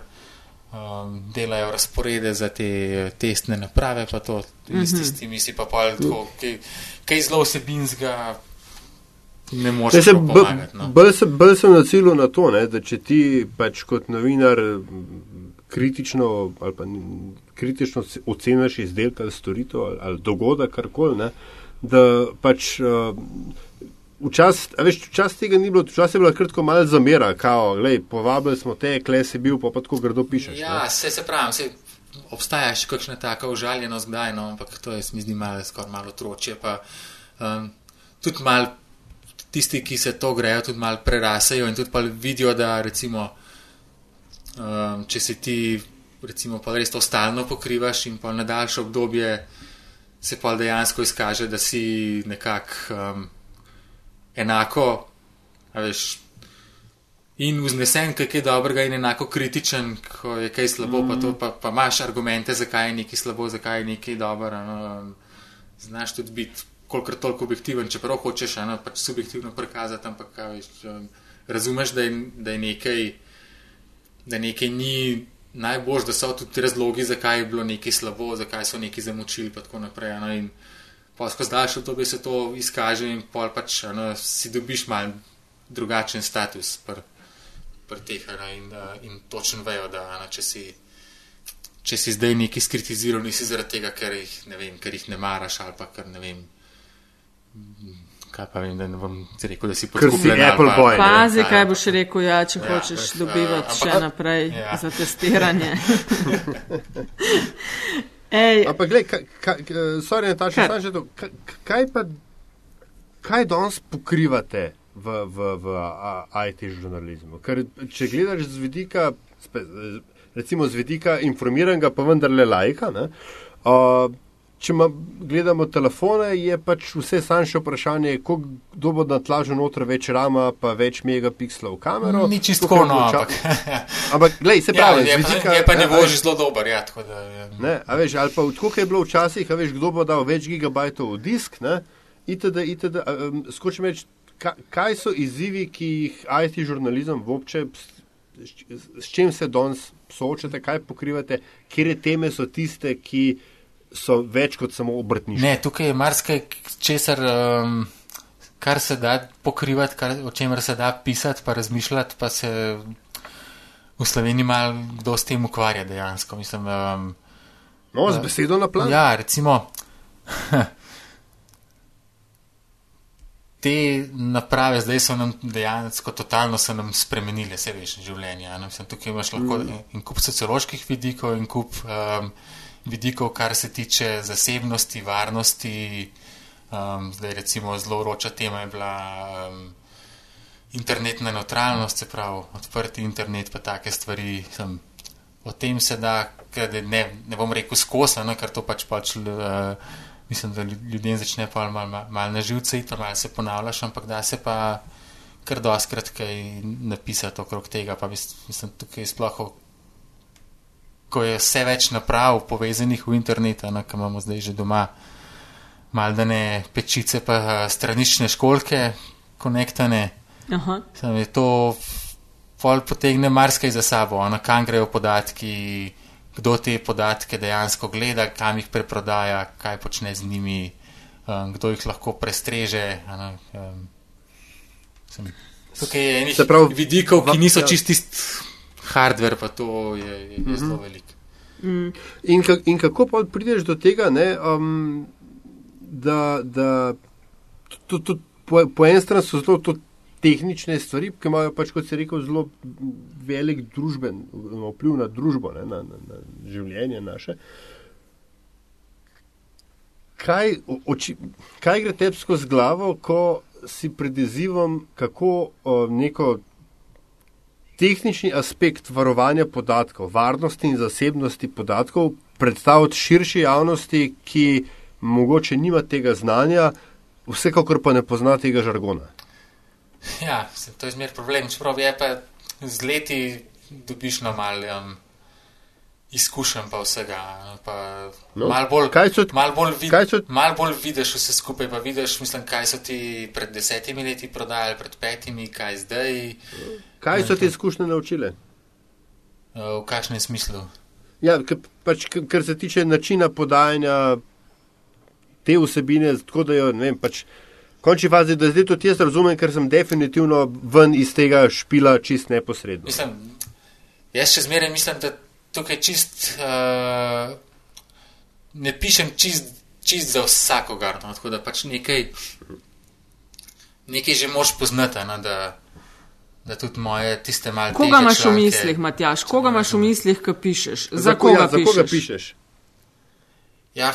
um, delajo razporede za te testne naprave, pa to mm -hmm. s tistimi si pa pol tako, kaj, kaj zelo vsebinskega. Ne moreš se pomagati. No. Bolj sem, bolj sem na cilju na to, ne, da če ti pač kot novinar kritično, ali pa, kritično oceniš izdelek ali storitev ali, ali dogodek, karkoli, da pač uh, Včasih včas tega ni bilo, včasih je bila kratko malo zamera, kao, lej, povabili smo te, kle si bil, pa pa tako grdo pišeš. Ja, se, se pravi, se, obstaja še kakšna taka užaljenost, kdaj, no, ampak to je, mi zdi, malo, skoraj malo otročje. Pa, um, tudi mal, tisti, ki se to grejo, tudi malo prerasajo in tudi pa vidijo, da recimo, um, če se ti, recimo, pa res to stalno pokrivaš in pa na daljše obdobje se pa dejansko izkaže, da si nekako. Um, enako, veš, in vznesen, kaj je dobrega, in enako kritičen, ko je kaj slabo, mm. pa, to, pa, pa imaš argumente, zakaj je nekaj slabo, zakaj je nekaj dobro. No, znaš tudi biti, kolikor toliko objektiven, čeprav hočeš eno pač subjektivno prikazati, ampak veš, um, razumeš, da je, da je nekaj, da nekaj ni. Najbolj, da so tudi razlogi, zakaj je bilo nekaj slabo, zakaj so neki zamočili, in tako naprej. No, in, uh, pa skozi daljše obdobje se to izkaže in pol pač ano, si dobiš mal drugačen status pri pr teh in, in točno vejo, da ano, če, si, če si zdaj neki skritiziral, nisi zaradi tega, ker jih ne, vem, ker jih ne maraš ali pa ker ne vem. kaj pa vem, da ne bom rekel, da si podkupljen. Apple pa, boy. Pazi, kaj boš rekel, ja, če ja, hočeš uh, dobivati uh, še naprej ja. za testiranje. Ampak, gledaj, kaj, kaj, sorry, Nataša, kaj? To, kaj, kaj pa, kaj danes pokrivate v, v, v IT žurnalizmu? Ker, če gledaš z vidika, recimo z vidika informiranega, pa vendarle lajka, ne, uh, če ma, gledamo telefone, je pač vse sanjše vprašanje, kdo bo natlažil noter več rama, pa več megapikslov kamero. Ni čisto tako, no, ampak. ampak, glej, se ja, pravi, ja, je, vidika, je pa ne boži zelo dober, ja, da. Je. Ne, a veš, ali pa tako je bilo včasih, a veš, kdo bo dal več gigabajtov v disk, ne, itd., itd., um, skočim reči, kaj so izzivi, ki jih IT žurnalizem vopče, s, s čim se danes soočate, kaj pokrivate, kje teme so tiste, ki so več kot samo obrtniški. Ne, tukaj je marsikaj, česar, um, kar se da pokrivati, kar, o čemer se da pisati, pa razmišljati, pa se v Sloveniji malo kdo s tem ukvarja dejansko. Mislim, um, no, z besedo na plan. Ja, recimo. Te naprave zdaj so nam dejansko totalno se nam spremenile, vse veš, življenje. Mislim, tukaj imaš lahko mm. in kup socioloških vidikov in kup um, vidikov, kar se tiče zasebnosti, varnosti. Um, zdaj, recimo, zelo vroča tema je bila um, internetna neutralnost, se pravi, odprti internet, pa take stvari. Sem, o tem se da, ne, ne bom rekel skosa, no, ker to pač pač. Uh, Mislim, da ljudem začne pa malo mal, mal na živce, to malo se ponavljaš, ampak da se pa kar doskrat kaj napisati okrog tega. Pa mislim, tukaj sploh ko je vse več naprav povezanih v internet, ki imamo zdaj že doma, maldane pečice, pa eh, stranične školke, konektane. Sam je to pol potegne marsikaj za sabo, ono, kam grejo podatki, kdo te podatke dejansko gleda, kam jih preprodaja, kaj počne z njimi, um, kdo jih lahko prestreže. Ono, um, sem, tukaj je nekaj vidikov, ki niso ja. čisti hardware, pa to je, je mm -hmm. zelo velik. Mm. In, in kako pa prideš do tega, ne, um, da, da to, to, po, po eni strani so zelo to tehnične stvari, ki imajo pač, kot se rekel, zelo velik družben vpliv na družbo, ne, na, na, na življenje naše. Kaj, oči, kaj gre tepsko z glavo, ko si pred izzivom, kako o, neko tehnični aspekt varovanja podatkov, varnosti in zasebnosti podatkov predstaviti širši javnosti, ki mogoče nima tega znanja, vsekakor pa ne pozna tega žargona. Ja, to je zmer problem. Čeprav je pa z leti dobiš na malem. Izkušam pa vsega. Pa no, mal bolj, mal bolj, vid, so... mal bolj vidiš vse skupaj, pa vidiš, mislim, kaj so ti pred desetimi leti prodajali, pred petimi, kaj zdaj. Kaj so ti izkušnje naučile? V kakšnem smislu? Ja, pač, kar se tiče načina podajanja te vsebine, tako da jo ne vem. Pač, Končni fazi, da zdaj tudi jaz razumem, ker sem definitivno ven iz tega špila čist neposredno. Mislim, jaz še zmeraj mislim, da tukaj čist, uh, ne pišem čist, čist za vsakogar. No? Tako da pač nekaj, nekaj že moš poznati, no? da, da tudi moje tiste malce. Koga imaš članke, v mislih, Matjaš? Koga imaš v mislih, ko pišeš? Za, za koga, ja, za koga pišeš? Ja,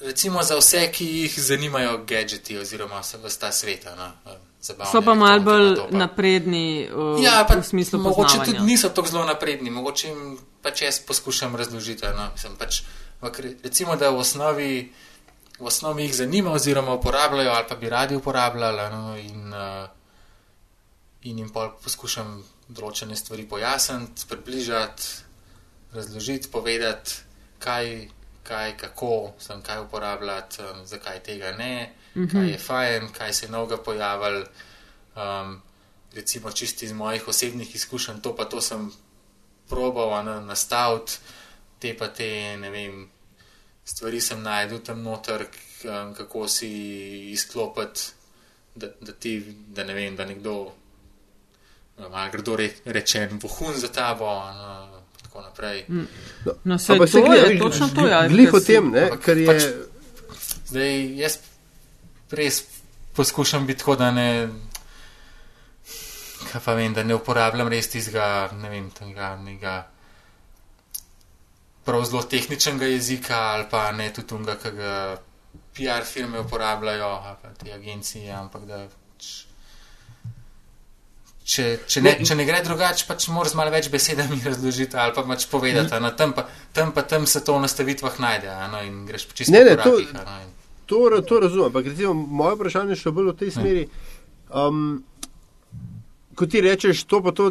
recimo za vse, ki jih zanimajo gadgeti oziroma vse v ta sveta. No? So pa malo bolj napredni v, ja, pa, v smislu. Mogoče tudi niso tako zelo napredni, mogoče jim pač jaz poskušam razložiti. No? Mislim, pač, recimo, da v osnovi, v osnovi jih zanima, oziroma uporabljajo, ali pa bi radi uporabljali, no? in, uh, in jim poskušam določene stvari pojasniti, približati, razložiti, povedati, kaj, kaj kako sem kaj uporabljati, um, zakaj tega ne, mm -hmm. kaj je fajn, kaj se je novega pojavil. Um, recimo, čisti iz mojih osebnih izkušenj, to pa to sem probal na, nastaviti, te pa te, ne vem, stvari sem najdel tam noter, kako si izklopiti, da, da ti, da ne vem, da nekdo, ali kdo re, reče, vohun za tabo. No, Tako naprej. Mm. No, no se to gleda, je točno to, ja. Veliko tem, ne, kar je. Pač, zdaj, jaz res poskušam biti tako, da ne. Kaj pa vem, da ne uporabljam res tistega, ne vem, tega nekega prav zelo tehničnega jezika ali pa ne tudi tega, ki ga PR firme uporabljajo, pa te agencije, ampak da. Če, če, ne, če ne gre drugače, pač moraš malo več besedami razložiti ali pa pač povedati. Mm. Tam, pa, tam pa tam se to v nastavitvah najde no, in greš po čistem svetu. To, to razumem, ampak recimo, moje vprašanje je še bolj v tej smeri. Um, ko ti rečeš to, pa to,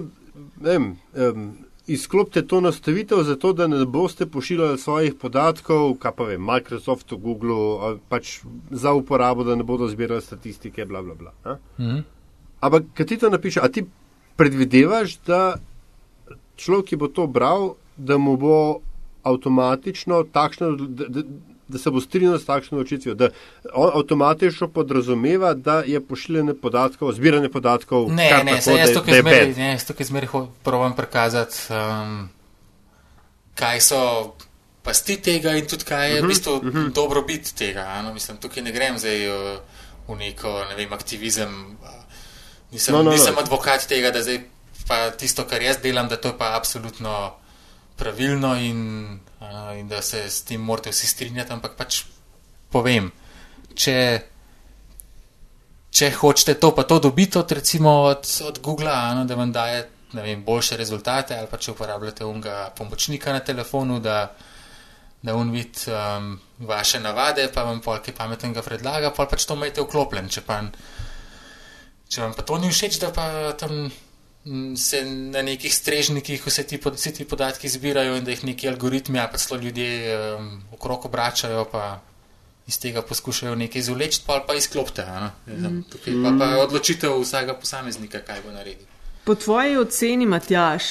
ne vem, um, izklopite to nastavitev, zato da ne boste pošiljali svojih podatkov, kaj pa vem, Microsoftu, Google, pač za uporabo, da ne bodo zbirali statistike, bla bla bla. Mhm. Ampak, kaj ti to napiše, a ti predvidevaš, da človek, ki bo to bral, da mu bo avtomatično takšno. Da, da, da se bo strinjal s takšno odločitvijo, da on avtomatično podrazumeva, da je pošiljanje podatkov, zbiranje podatkov. Ne, ne, tako, jaz tukaj zmeraj provodim prikazati, um, kaj so pasti tega in tudi kaj je uh -huh, v mhm, bistvu uh mhm. -huh. dobrobit tega. No, mislim, tukaj ne grem zdaj uh, v neko ne vem, aktivizem. Uh, nisem no, no, nisem no. advokat tega, da zdaj pa tisto, kar jaz delam, da to je pa absolutno pravilno in uh, in da se s tem morate vsi strinjati, ampak pač povem, če, če hočete to, pa to dobiti od, recimo, od, od Google, ano, da vam daje vem, boljše rezultate, ali pa če uporabljate unga pomočnika na telefonu, da, da un vid um, vaše navade, pa vam polk je pametnega predlaga, pa pač to imate vklopljen. Če, pa, če vam pa to ni všeč, da pa tam se na nekih strežnikih vse ti, vse ti podatki zbirajo in da jih neki algoritmi, pa celo ljudje um, okrog obračajo, pa iz tega poskušajo nekaj izvleči, pa, pa izklopite. Mm. Tukaj pa, pa je odločitev vsakega posameznika, kaj bo naredil. Po tvoji oceni, Matjaš,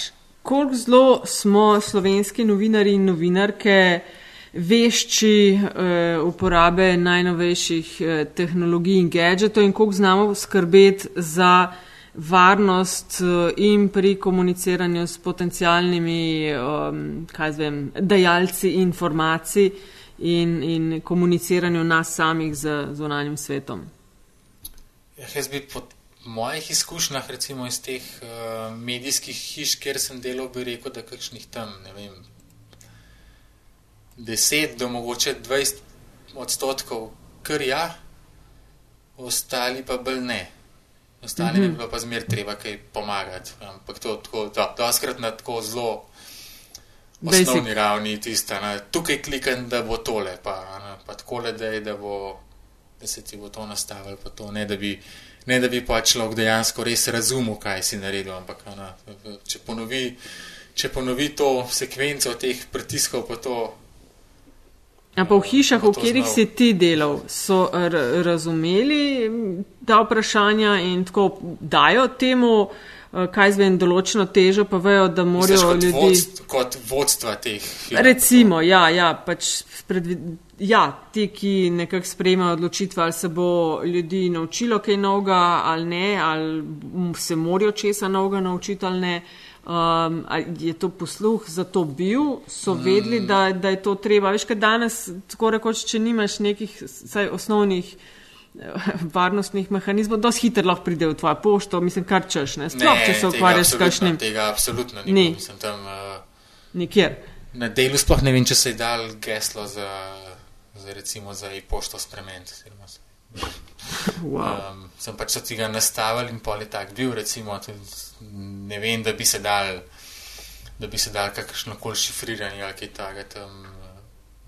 koliko zelo smo slovenski novinari in novinarke vešči uh, uporabe najnovejših uh, tehnologij in gadžetov in koliko znamo skrbeti za varnost eh, in pri komuniciranju s potencijalnimi um, vem, dajalci informacij in, in komuniciranju nas samih z zunanjim svetom. Ja, jaz bi po mojih izkušnjah, recimo iz teh uh, medijskih hiš, kjer sem delal, bi rekel, da kakšnih tam, ne vem, 10 do mogoče 20 odstotkov kar ja, ostali pa bolj ne. Ostalim mm -hmm. je bilo pa zmer treba kaj pomagati. Ampak to tako, da, doskrat na tako zelo osnovni Basic. ravni tista. Na, tukaj klikam, da bo tole, pa, na, pa tako le, da, da, bo, da se ti bo to nastavilo, pa to ne, da bi. Ne, da bi pa človek dejansko res razumel, kaj si naredil, ampak na, če, ponovi, če ponovi to sekvenco teh pritiskov, pa to Ampak v hišah, v katerih si ti delal, so razumeli ta vprašanja in tako dajo temu, eh, kaj zvem, določeno težo, pa vejo, da morajo Misliš, ljudi. Vodst, kot vodstva teh. Firm, Recimo, ja, ja, pač predvid... ja, ti, ki nekako sprejemajo odločitve, ali se bo ljudi naučilo kaj novega ali ne, ali se morajo česa novega naučiti ali ne. Um, je to posluh za to bil, so vedeli, mm. da, da je to treba. Veš, kaj danes, tako rekoč, če nimaš nekih saj, osnovnih eh, varnostnih mehanizmov, dosti hitro lahko pride v tvojo pošto, mislim, kar češ, ne, sploh, če se ukvarjaš s kakšnim. Tega absolutno ni. ni. Mislim, tam, uh, Nikjer. Na delu sploh ne vem, če se je dal geslo za, za recimo, za e-pošto spremeniti. Wow. Um, sem pač se tega nastavil in pol je tak bil, recimo, ne vem, da bi se dal, da bi se dal kakršno koli šifriranje ali kaj takega tam uh,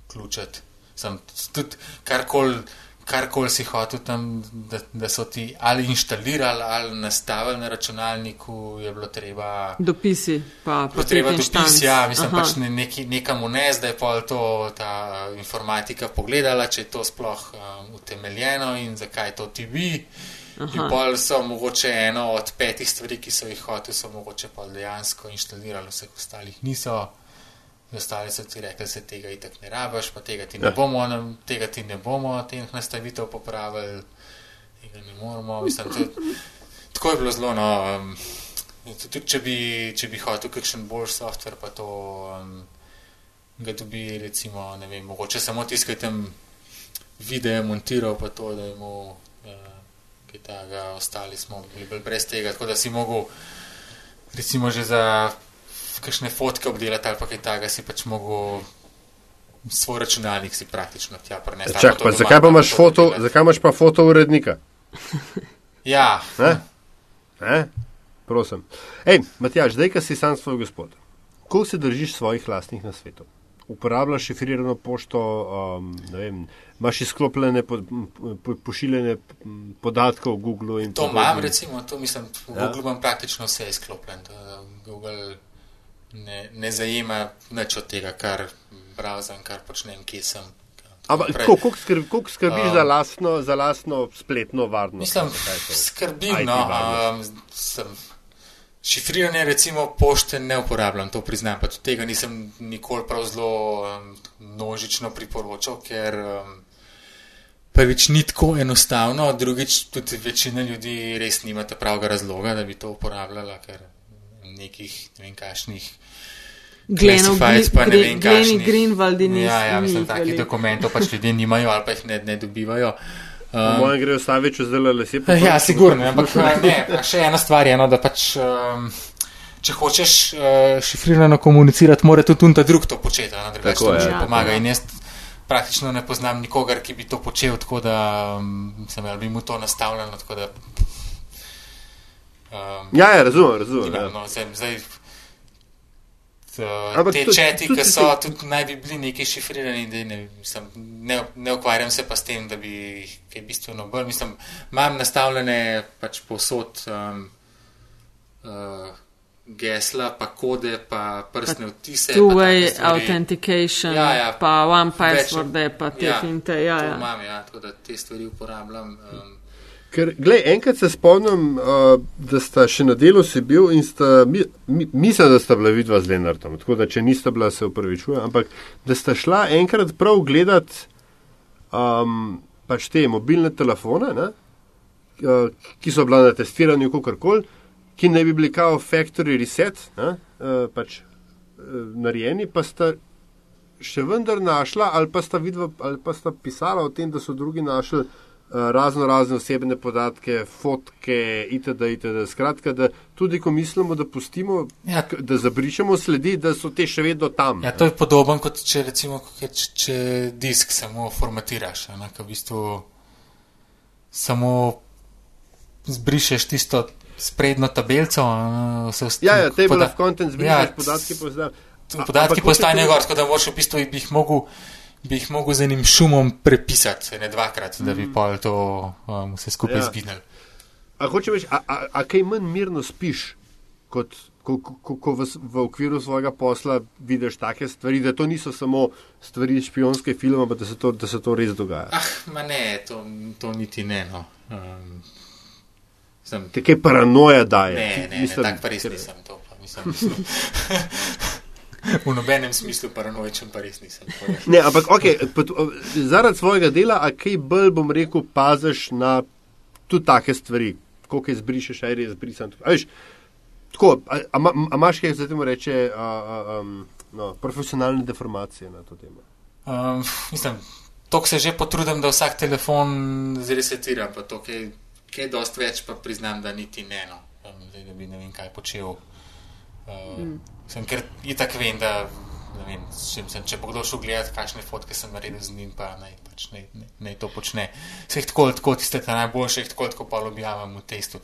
vključiti. Sem tudi karkoli karkoli si hotel tam, da, da so ti ali inštalirali ali nastavili na računalniku, je bilo treba. Dopisi, pa bilo treba dopisi, ja, mislim Aha. pač ne, neki, nekam unesti, da je pa to ta informatika pogledala, če je to sploh um, utemeljeno in zakaj to ti bi. Aha. In pol so mogoče eno od petih stvari, ki so jih hoteli, so mogoče pa dejansko inštalirali, vseh ostalih niso. Ostali so ti rekli, da se tega itak ne rabiš, pa tega ti ne ja. bomo, tega ti ne bomo, teh nastavitev popravili, tega ne moramo. Mislim, tudi, tako je bilo zelo. No, um, tudi če bi, če bi hotel kakšen boljši softver, pa to um, ga dobi, recimo, ne vem, mogoče samo tiskaj tam video montiral, pa to, da mu ki tega, ostali smo bili brez tega, tako da si mogel, recimo, že za kakšne fotke obdelati ali pa kaj takega, si pač mogel svoj računalnik si praktično tja prenesti. Čak, pa, zakaj pa imaš foto, zakaj imaš pa foto urednika? ja. Ne? Ne? Prosim. Ej, Matjaž, zdaj, ko si sam svoj gospod, koliko se držiš svojih lastnih nasvetov? Uporabljaš šifrirano pošto, um, vem, imaš izklopljene po, po, pošiljene podatke v Google. To imam, recimo, to mislim, v ja. Google imam praktično vse izklopljeno. Google ne, ne zajema nič od tega, kar browsem, kar počnem, kje sem. Ampak koliko skrb, skrbiš uh, za, lastno, za lastno spletno varnost? Mislim, skrbim, no. Um, šifriranje, recimo, pošte ne uporabljam, to priznam, pa tudi tega nisem nikoli prav zelo um, množično priporočal, ker um, prvič ni tako enostavno, drugič tudi večina ljudi res nimate pravega razloga, da bi to uporabljala, ker nekih, ne vem, kašnih. Classifieds, pa ne vem, kaj je Greenwald in ja, ja, mislim, takih dokumentov pač ljudje nimajo ali pa jih ne, ne dobivajo. Um, Moje grejo stavi, če zdaj le se pravi. Ja, sigurno, ampak ne, še ena stvar je, no, da pač. Um, Če hočeš uh, šifrirano komunicirati, mora tudi unta drug to početi, da drugače to ne pomaga. In jaz praktično ne poznam nikogar, ki bi to počel, tako da um, sem ali bi mu to nastavljeno. Da, um, ja, ja, razumem, razumem. Ja. No, zdaj, zdaj, uh, te četi, ki so tudi naj bi bili neki šifrirani, da ne, mislim, ne, ne ukvarjam se pa s tem, da bi kaj bistveno bolj. Mislim, imam nastavljene pač povsod um, uh, gesla, pa kode, pa prstne vtise. Two-way authentication, ja, ja, pa one password, pa te ja, finte. Ja, ja. Imam, ja, tako da te stvari uporabljam. Um, Ker, gled, enkrat se spomnim, uh, da sta še na delu si bil in sta, mi, mi, mislim, da sta bila vidva z Lenartom, tako da če nista bila, se upravičujem, ampak da sta šla enkrat prav gledat um, pač te mobilne telefone, ne, uh, ki so bila na testiranju, kakorkoli, ki ne bi bili kao factory reset, ne, uh, pač uh, narejeni, pa sta še vendar našla ali pa sta vidva ali pa sta pisala o tem, da so drugi našli. Eh, razno razne osebne podatke, fotke itd. itd. Skratka, da tudi ko mislimo, da pustimo, ja. da zabrišemo sledi, da so te še vedno tam. Ja, to je podobno kot če recimo, če, če disk samo formatiraš, enak v bistvu samo zbrišeš tisto sprednjo tabelco. Vse. Ja, ja, te poda... v kontent zbrišeš ja, podatke, postanejo. Podatki postanejo gor, tako da moraš v bistvu jih mogel bi jih mogel z enim šumom prepisati, ne dvakrat, mm. da bi mm. pol to um, vse skupaj ja. zginili. A hoče več, a, a, a kaj manj mirno spiš, kot ko, ko, ko v, v okviru svojega posla vidiš take stvari, da to niso samo stvari iz špijonske filma, ampak da, da se to res dogaja? Ah, ma ne, to, to niti ne. No. Um, sem... Te kaj paranoja daje? Ne, ne, mislim, ne tako pa res nisem to. Pa, mislim, mislim. V nobenem smislu paranoičen, pa res nisem. Ne, ampak okay, zaradi svojega dela, a kaj bolj bom rekel, paziš na tudi take stvari, koliko izbrišeš, aj res izbrisan. Tako, a, a, a imaš kaj za temu reče, a, a, um, no, profesionalne deformacije na to temo? Um, mislim, to se že potrudim, da vsak telefon zresetira, pa to, kaj, kaj dost več, pa priznam, da niti ne, no, zdaj, da bi ne vem kaj počel. Uh, mm. Sem, ker je tako vem, da vem, sem, sem, če bo kdo šel gledati, kakšne fotke sem naredil z njim, pa naj, pač, naj, naj, naj to počne. Vse tako, tako tiste najboljše, tako, tako pa objavim v testu.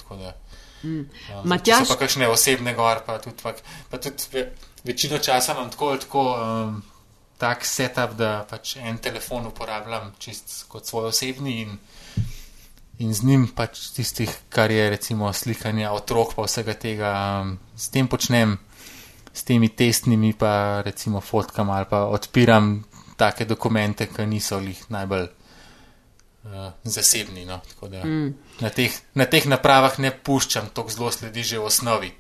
Mm. Ja, Matjaš... Pa kakšne osebne gor, pa tudi, pa, pa tudi ve, večino časa imam tako, tako um, tak setup, da pač en telefon uporabljam čist kot svoj osebni in, in z njim pač tistih, kar je recimo slikanje otrok, pa vsega tega um, s tem počnem s temi testnimi, pa recimo fotkami ali pa odpiram take dokumente, ki niso jih najbolj uh, zasebni. No? Da, mm. na, teh, na teh napravah ne puščam, to zelo sledi že v osnovi.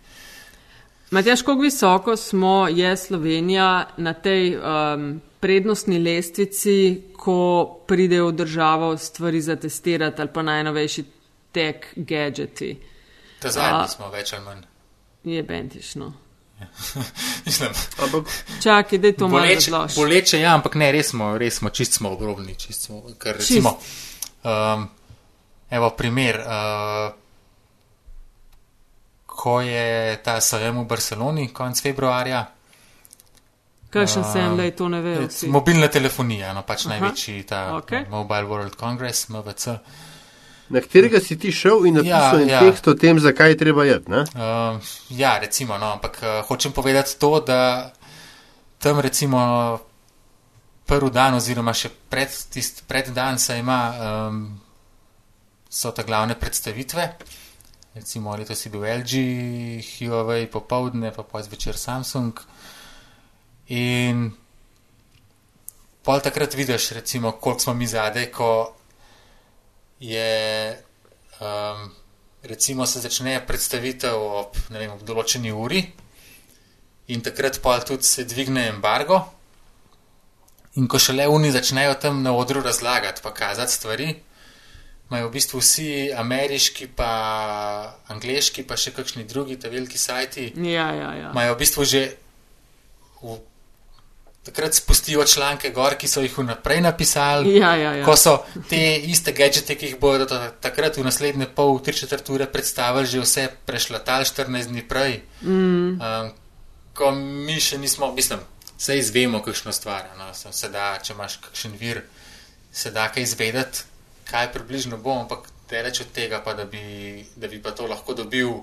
Matjaš, kako visoko smo, je Slovenija na tej um, prednostni lestvici, ko pridejo v državo stvari zatestirati ali pa najnovejši tek gadgeti? Ta zadnji uh, smo več ali manj. Je bentišno. Mislim, ampak, čakaj, da je to malo boleče. Boleče, ja, ampak ne, res smo, res smo, čist smo obrobni, čist smo, ker recimo, um, Evo primer, uh, ko je ta sejem v Barceloni konec februarja. Kaj še sem, da je to ne vem? Mobilna telefonija, no pač Aha. največji ta okay. Mobile World Congress, MVC. Na katerega si ti šel in napisal ja, ja. tekst o tem, zakaj je treba jeti? Uh, ja, recimo, no, ampak uh, hočem povedati to, da tam recimo prvi dan oziroma še pred, tist, pred dan se ima, um, so ta glavne predstavitve. Recimo, letos je bil LG, Huawei, popovdne, pa pa zvečer Samsung. In pol takrat vidiš, recimo, koliko smo mi zadej, ko je, um, recimo, se začne predstavitev ob, vem, ob določeni uri, in takrat pa tudi se dvigne embargo. In ko šele oni začnejo tam na odru razlagati, pa kazati stvari, imajo v bistvu vsi ameriški, pa angliški, pa še kakšni drugi, ta veliki sajti. Ja, ja, ja. Imajo v bistvu že v takrat spustijo članke gor, ki so jih vnaprej napisali. Ja, ja, ja. Ko so te iste gadžete, ki jih bodo takrat v naslednje pol, tri četrt ure predstavili, že vse prešlatali 14 dni prej. Mm. Um, ko mi še nismo, mislim, vse izvemo, kakšno stvar. No, se da, če imaš kakšen vir, se da kaj izvedeti, kaj približno bo, ampak te reč od tega, pa, da, bi, da bi pa to lahko dobil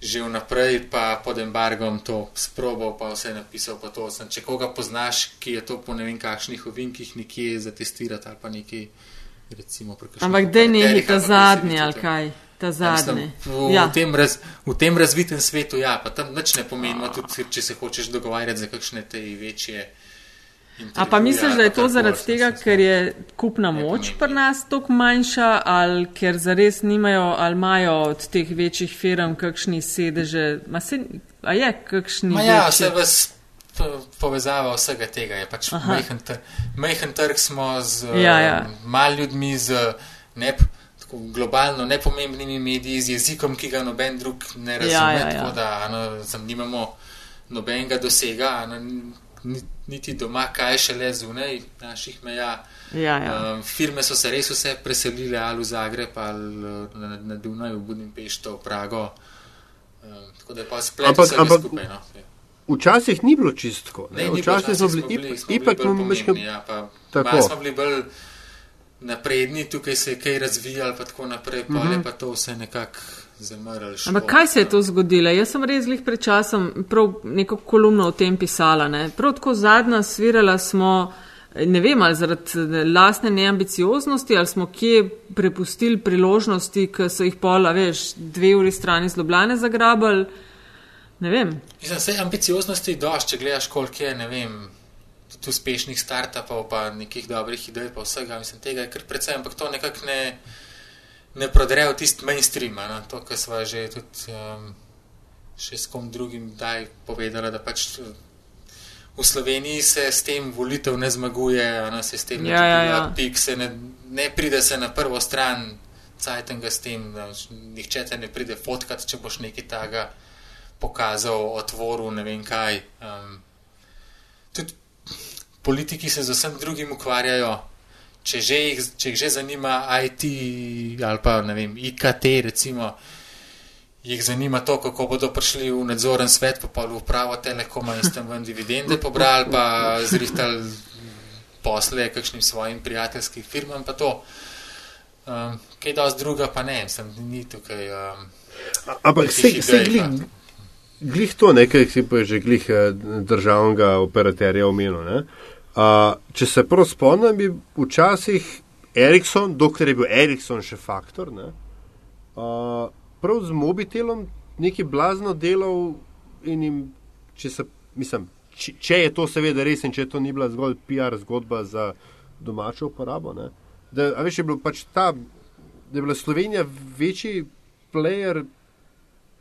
že vnaprej, pa pod embargom to sprobal, pa vse napisal. Pa Sem, če koga poznaš, ki je to po ne vem kakšnih ovinkih nekje zatestirati ali pa nekaj. Recimo, Ampak da ne je ta zadnji ali kaj. Ta zadnji. V, ja. v, raz, v tem razvitem svetu, ja, pa tam nič ne pomeni, tudi če se hočeš dogovarjati za kakšne te večje. A pa misliš, da je to zaradi tega, ker je kupna moč pri nas tako manjša, ali ker zares nimajo, ali imajo od teh večjih firm kakšni sedeže? Se, a je kakšni? Ma ja, vse vas povezava vsega tega. Je pač majhen, tr majhen trg smo z ja, ja. Um, mal ljudmi, z ne, globalno nepomembnimi mediji, z jezikom, ki ga noben drug ne razume. Ja, ja, ja. Tako da ano, nimamo nobenega dosega. Ano, niti doma, kaj še le zunaj naših meja. Ja, ja. Um, firme so se res vse preselile ali v Zagreb, ali na, na Dunaj, v Budimpešto, v Prago. Um, tako da je pa splet ampak, ampak, skupaj. No. Ja. Včasih ni bilo čistko. Ne, ne, včasih smo bili, ipak smo bili, ja, tako smo bili bolj napredni, tukaj se je kaj razvijalo, pa tako naprej, pa, mm -hmm. pa to vse nekako zamrl. Ampak kaj se je to zgodilo? Jaz sem res jih pred časom prav neko kolumno o tem pisala. Ne? Prav tako zadnja svirala smo, ne vem, ali zaradi lastne neambicioznosti, ali smo kje prepustili priložnosti, ki so jih pola, veš, dve uri strani zlobljane zagrabali. Ne vem. Mislim, vse ambicioznosti doš, če gledaš, koliko je, ne vem. Tudi uspešnih startupov, pa nekih dobrih idej, pa vsega, mislim, tega je kar precej, ampak to nekako ne ne prodrejo tisti mainstream, no? to, kar smo že tudi um, še s kom drugim daj povedali, da pač v Sloveniji se s tem volitev ne zmaguje, no? se s tem ja, ja, ja. pik, se ne, ne pride se na prvo stran, cajtenga s tem, da nihče te ne pride fotkat, če boš nekaj taga pokazal, otvoril, ne vem kaj. Um, tudi politiki se z vsem drugim ukvarjajo če, že jih, če jih že zanima IT ali pa ne vem, IKT, recimo, jih zanima to, kako bodo prišli v nadzoren svet, pa pa v upravo telekoma in s tem ven dividende pobrali, pa zrihtali posle kakšnim svojim prijateljskim firmam, pa to. Um, kaj da z druga, pa ne, sem ni tukaj. Um, Ampak se glih, glih to nekaj, ki pa je že glih eh, državnega operaterja omenil. Uh, če se prav spomnim, bi včasih Erikson, dokler je bil Erikson še faktor, ne, uh, prav z mobitelom nekaj blazno delal in jim, če, se, mislim, če, če je to seveda res in če to ni bila zgolj PR zgodba za domačo uporabo, ne, da, a veš, je bilo pač ta, da je bila Slovenija večji player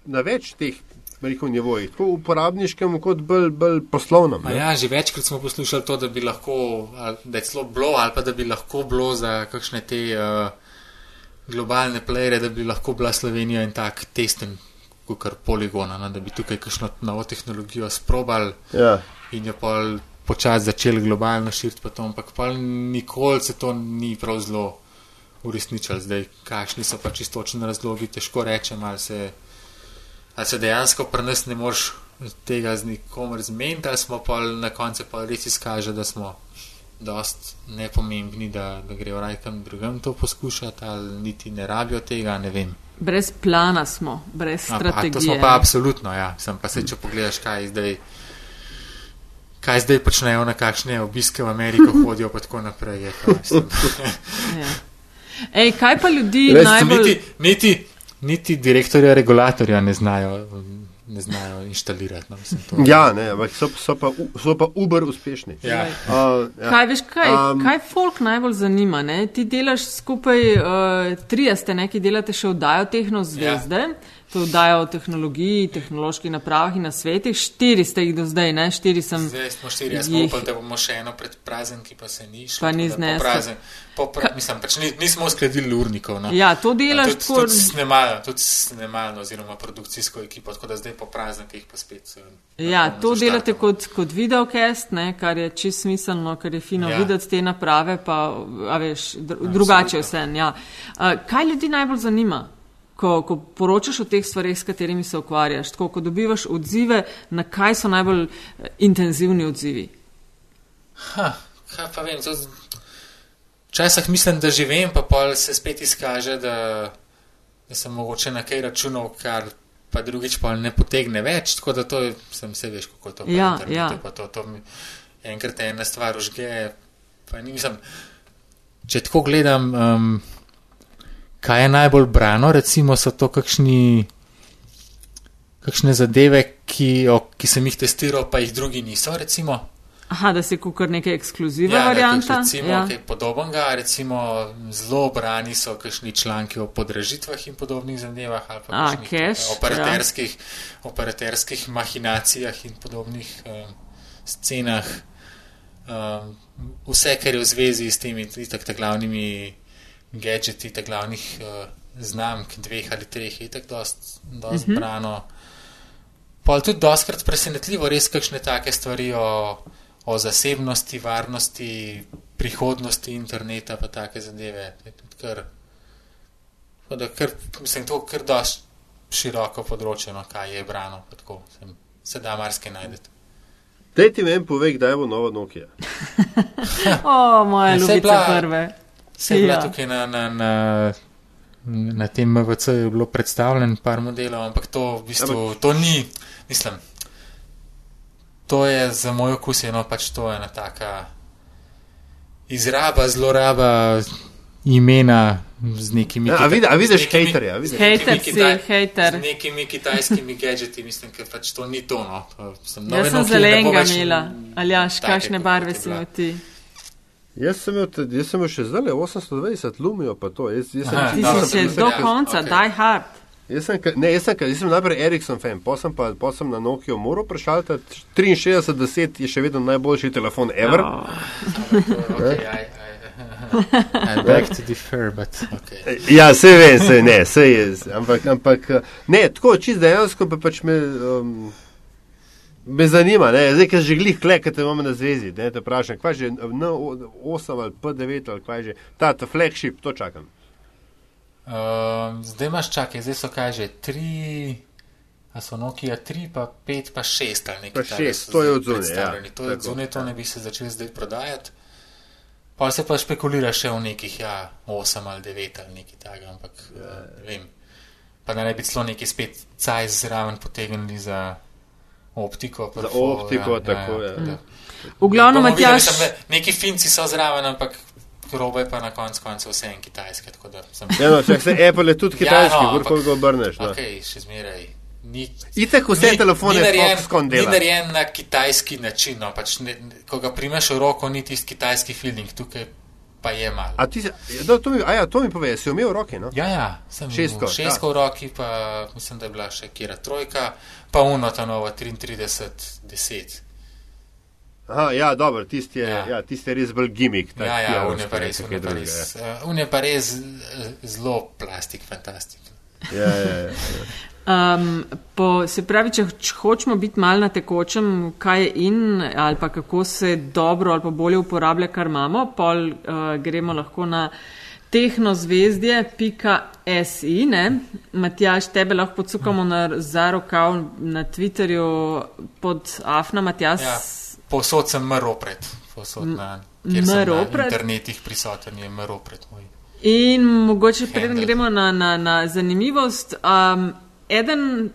na več teh rekel, nivojih, tako uporabniškem, kot bolj, bolj poslovnem. Ja, že večkrat smo poslušali to, da bi lahko, da je celo bilo, ali pa da bi lahko bilo za kakšne te uh, globalne plere, da bi lahko bila Slovenija in tak testen, kot poligona, no, da bi tukaj kakšno novo tehnologijo sprobali ja. in jo pol počasi začeli globalno širiti, ampak pa nikoli se to ni prav zelo uresničili. Zdaj, kakšni so pa čistočni razlogi, težko rečem, ali se, ali se dejansko pri nas ne moreš tega z nikomer zmeniti, ali smo pa na koncu pa res izkaže, da smo dost nepomembni, da, da grejo rajkam drugam to poskušati, ali niti ne rabijo tega, ne vem. Brez plana smo, brez strategije. A, to smo pa absolutno, ja. Sem pa se, če pogledaš, kaj zdaj. Kaj zdaj počnejo, na kakšne obiske v Ameriko hodijo, pa tako naprej. Je, ja. Ej, kaj pa ljudi Res, najbolj... niti, niti, niti direktorja regulatorja ne znajo ne znajo inštalirati. No, mislim, ja, ne, ampak so, so, pa, so pa uber uspešni. Ja. Uh, ja. Kaj, veš, kaj, um, kaj folk najbolj zanima? Ne? Ti delaš skupaj, uh, tri ste neki, delate še vdajo tehno zvezde. Ja to dajo o tehnologiji, tehnoloških napravah in na svetu. Štiri ste jih do zdaj, ne? Štiri sem. Zdaj smo štiri, jaz upam, da bomo še eno pred prazen, ki pa se ni šlo. Pa ni znesel. Pra, mislim, pač ni, nismo uskladili urnikov. No. Ja, to delaš ja, tudi, tudi snemalno, tudi snemalno oziroma produkcijsko ekipo, tako da zdaj po praznikih pa spet. Eh, ja, to delate kot, kot videokest, ne, kar je čist smiselno, ker je fino ja. videti te naprave, pa veš, dr drugače vse. Ja. Uh, kaj ljudi najbolj zanima? Ko, ko poročaš o teh stvarih, s katerimi se ukvarjaš, tako, ko dobivaš odzive, na kaj so najbolj eh, intenzivni odzivi? Ha, kaj pa vem. Včasih mislim, da živim, pa pol se spet izkaže, da, da sem mogoče na kaj računal, kar pa drugič pa ne potegne več. Tako da to je, sem se veš, kako to ja, ja. pa to, to mi enkrat ena stvar užge. Pa nisem, če tako gledam. Um, kaj je najbolj brano, recimo so to kakšni, kakšne zadeve, ki, o, ki sem jih testiral, pa jih drugi niso. Recimo. Aha, da se kukar neke ekskluzivne ja, variante. Recimo ja. kaj podobnega, recimo zelo brani so kakšni članki o podražitvah in podobnih zadevah ali pa A, cash, operaterskih, ja. operaterskih mahinacijah in podobnih um, scenah. Um, vse, kar je v zvezi s temi tako glavnimi gadgeti, te glavnih uh, znamk, dveh ali treh, je tako dost, dost mhm. -huh. brano. Pa tudi doskrat presenetljivo, res kakšne take stvari o, o zasebnosti, varnosti, prihodnosti interneta, pa take zadeve. Kar, da, kar, mislim, to je kar dost široko področje, no, kaj je brano, pa tako sem, se da marsikaj najdete. Dej ti meni povej, kdaj bo nova Nokia. o, moje ljubice prve. Vse je ja. tukaj na, na, na, na tem MVC je bilo predstavljen par modelov, ampak to v bistvu ampak... to ni, mislim, to je za moj okus eno pač to ena taka izraba, zloraba imena z nekimi. Ja, kita- a vidiš hejterja? Hejter si, hejter. Z nekimi kitajskimi gadgeti, mislim, ker pač to ni to. No. Sem Jaz sem zelenega imela, ali jaš, kakšne barve si imel ti? Jaz sem imel, jaz sem imel še zdaj 820 lumijo, pa to. Jaz, jaz Aha, sem, ti si še do konca, okay. die hard. Jaz sem, ne, jaz sem, jaz sem najprej Ericsson fan, potem pa po sem na Nokio moral prešaltati. 6310 je še vedno najboljši telefon ever. Oh. okay, I, I, I beg to differ, but okay. Ja, se ve, se ne, se je. Ampak, ampak ne, tako čist dejansko pa pač me. Um, Me zanima, ne? zdaj, ker že glih kle, ki te imamo na zvezi, da te vprašam, kaj že N8 ali P9 ali kaj že, ta, ta flagship, to čakam. Uh, zdaj imaš čakaj, zdaj so kaj že tri, a so Nokia 3, pa 5, pa 6 ali nekaj. Pa 6, to je od zunaj. Ja. To je od zunaj, to ne bi se začel zdaj prodajati. Pa se pa špekulira še v nekih, ja, 8 ali 9 ali nekaj takega, ampak ja. uh, vem. Pa da ne bi celo neki spet caj zraven potegnili za optiko. Za optiko, ja, tako je. Ja, ja, ja. V glavnem, Matjaš. Neki finci so zraven, ampak robe pa na koncu koncev vse en kitajski. Ja, no, če se Apple je tudi kitajski, ja, no, kako ga obrneš. No. Okay, še zmeraj. Itek vse telefone ni narejen na kitajski način. No, pač ne, ko ga primeš v roko, ni tisti kitajski feeling. Tukaj pa je malo. A, ti, da, to, mi, a ja, to mi pove, si imel v roki? No? Ja, ja, sem šestko. Šestko v roki, pa mislim, da je bila še kira trojka, pa uno ta nova 33, 10. Aha, ja, dobro, tisti je, ja. Ja, tist je res bolj gimik. Ja, ja, un je pa res, un je pa res, ja. un je pa res zelo plastik, fantastik. Ja, ja, ja. Um, po, se pravi, če hočemo biti mal na tekočem, kaj je in ali pa kako se dobro ali pa bolje uporablja, kar imamo, pol uh, gremo lahko na tehnozvezdje.si. Matjaš, tebe lahko podsukamo na zarokav na Twitterju pod Afna Matjaš. Ja, posod sem mropred, posod na, na internetih prisoten je mropred moj. In mogoče preden gremo na, na, na zanimivost, um, eden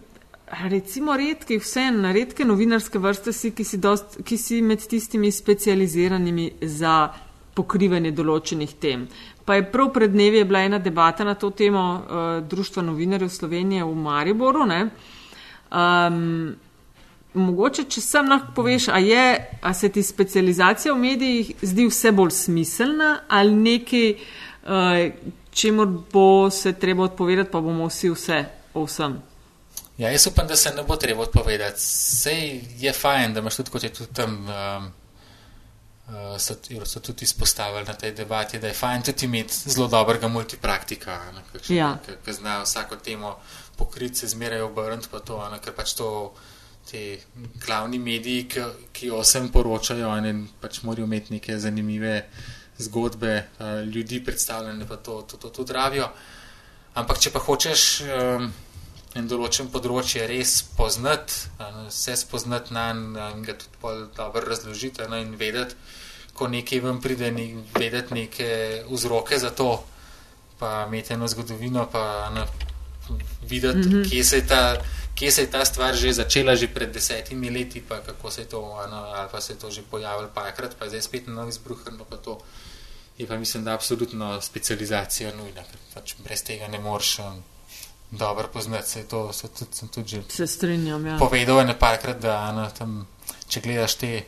recimo redkih, vse na redke novinarske vrste si, ki si, dost, ki si med tistimi specializiranimi za pokrivanje določenih tem. Pa je prav pred dnevi bila ena debata na to temo uh, Društva novinarjev Slovenije v Mariboru. Um, mogoče, če sem lahko poveš, a, je, a se ti specializacija v medijih zdi vse bolj smiselna ali nekaj, uh, čemu bo se treba odpovedati, pa bomo vsi vse o vsem. Ja, jaz upam, da se ne bo treba odpovedati. Sej je fajn, da imaš tudi, kot je tudi tam, um, uh, so, so tudi izpostavili na tej debati, da je fajn tudi imeti zelo dobrega multipraktika, ki ja. zna vsako temo pokriti, se zmeraj obrniti pa to, ne, ker pač to ti glavni mediji, ki, ki o vsem poročajo in pač morajo imeti neke zanimive zgodbe, uh, ljudi predstavljene, pa to to, to, to dravijo. Ampak če pa hočeš. Um, en določen področje res poznati, vse spoznati na in ga tudi dobro razložiti ne, in vedeti, ko nekaj vam pride, ne, vedeti neke vzroke za to, pa imeti eno zgodovino, pa ne, videti, mm -hmm. kje, se ta, kje se je ta stvar že začela, že pred desetimi leti, pa kako se je to, ne, ali pa se je to že pojavilo pa je zdaj spet na novi zbruh, no pa to. Je pa mislim, da absolutno specializacija nujna, ker pač brez tega ne moreš. Um, dobro poznati, se to se tudi, sem tudi že se strinjam. Ja. Povedal je nekajkrat, da na, tam, če gledaš te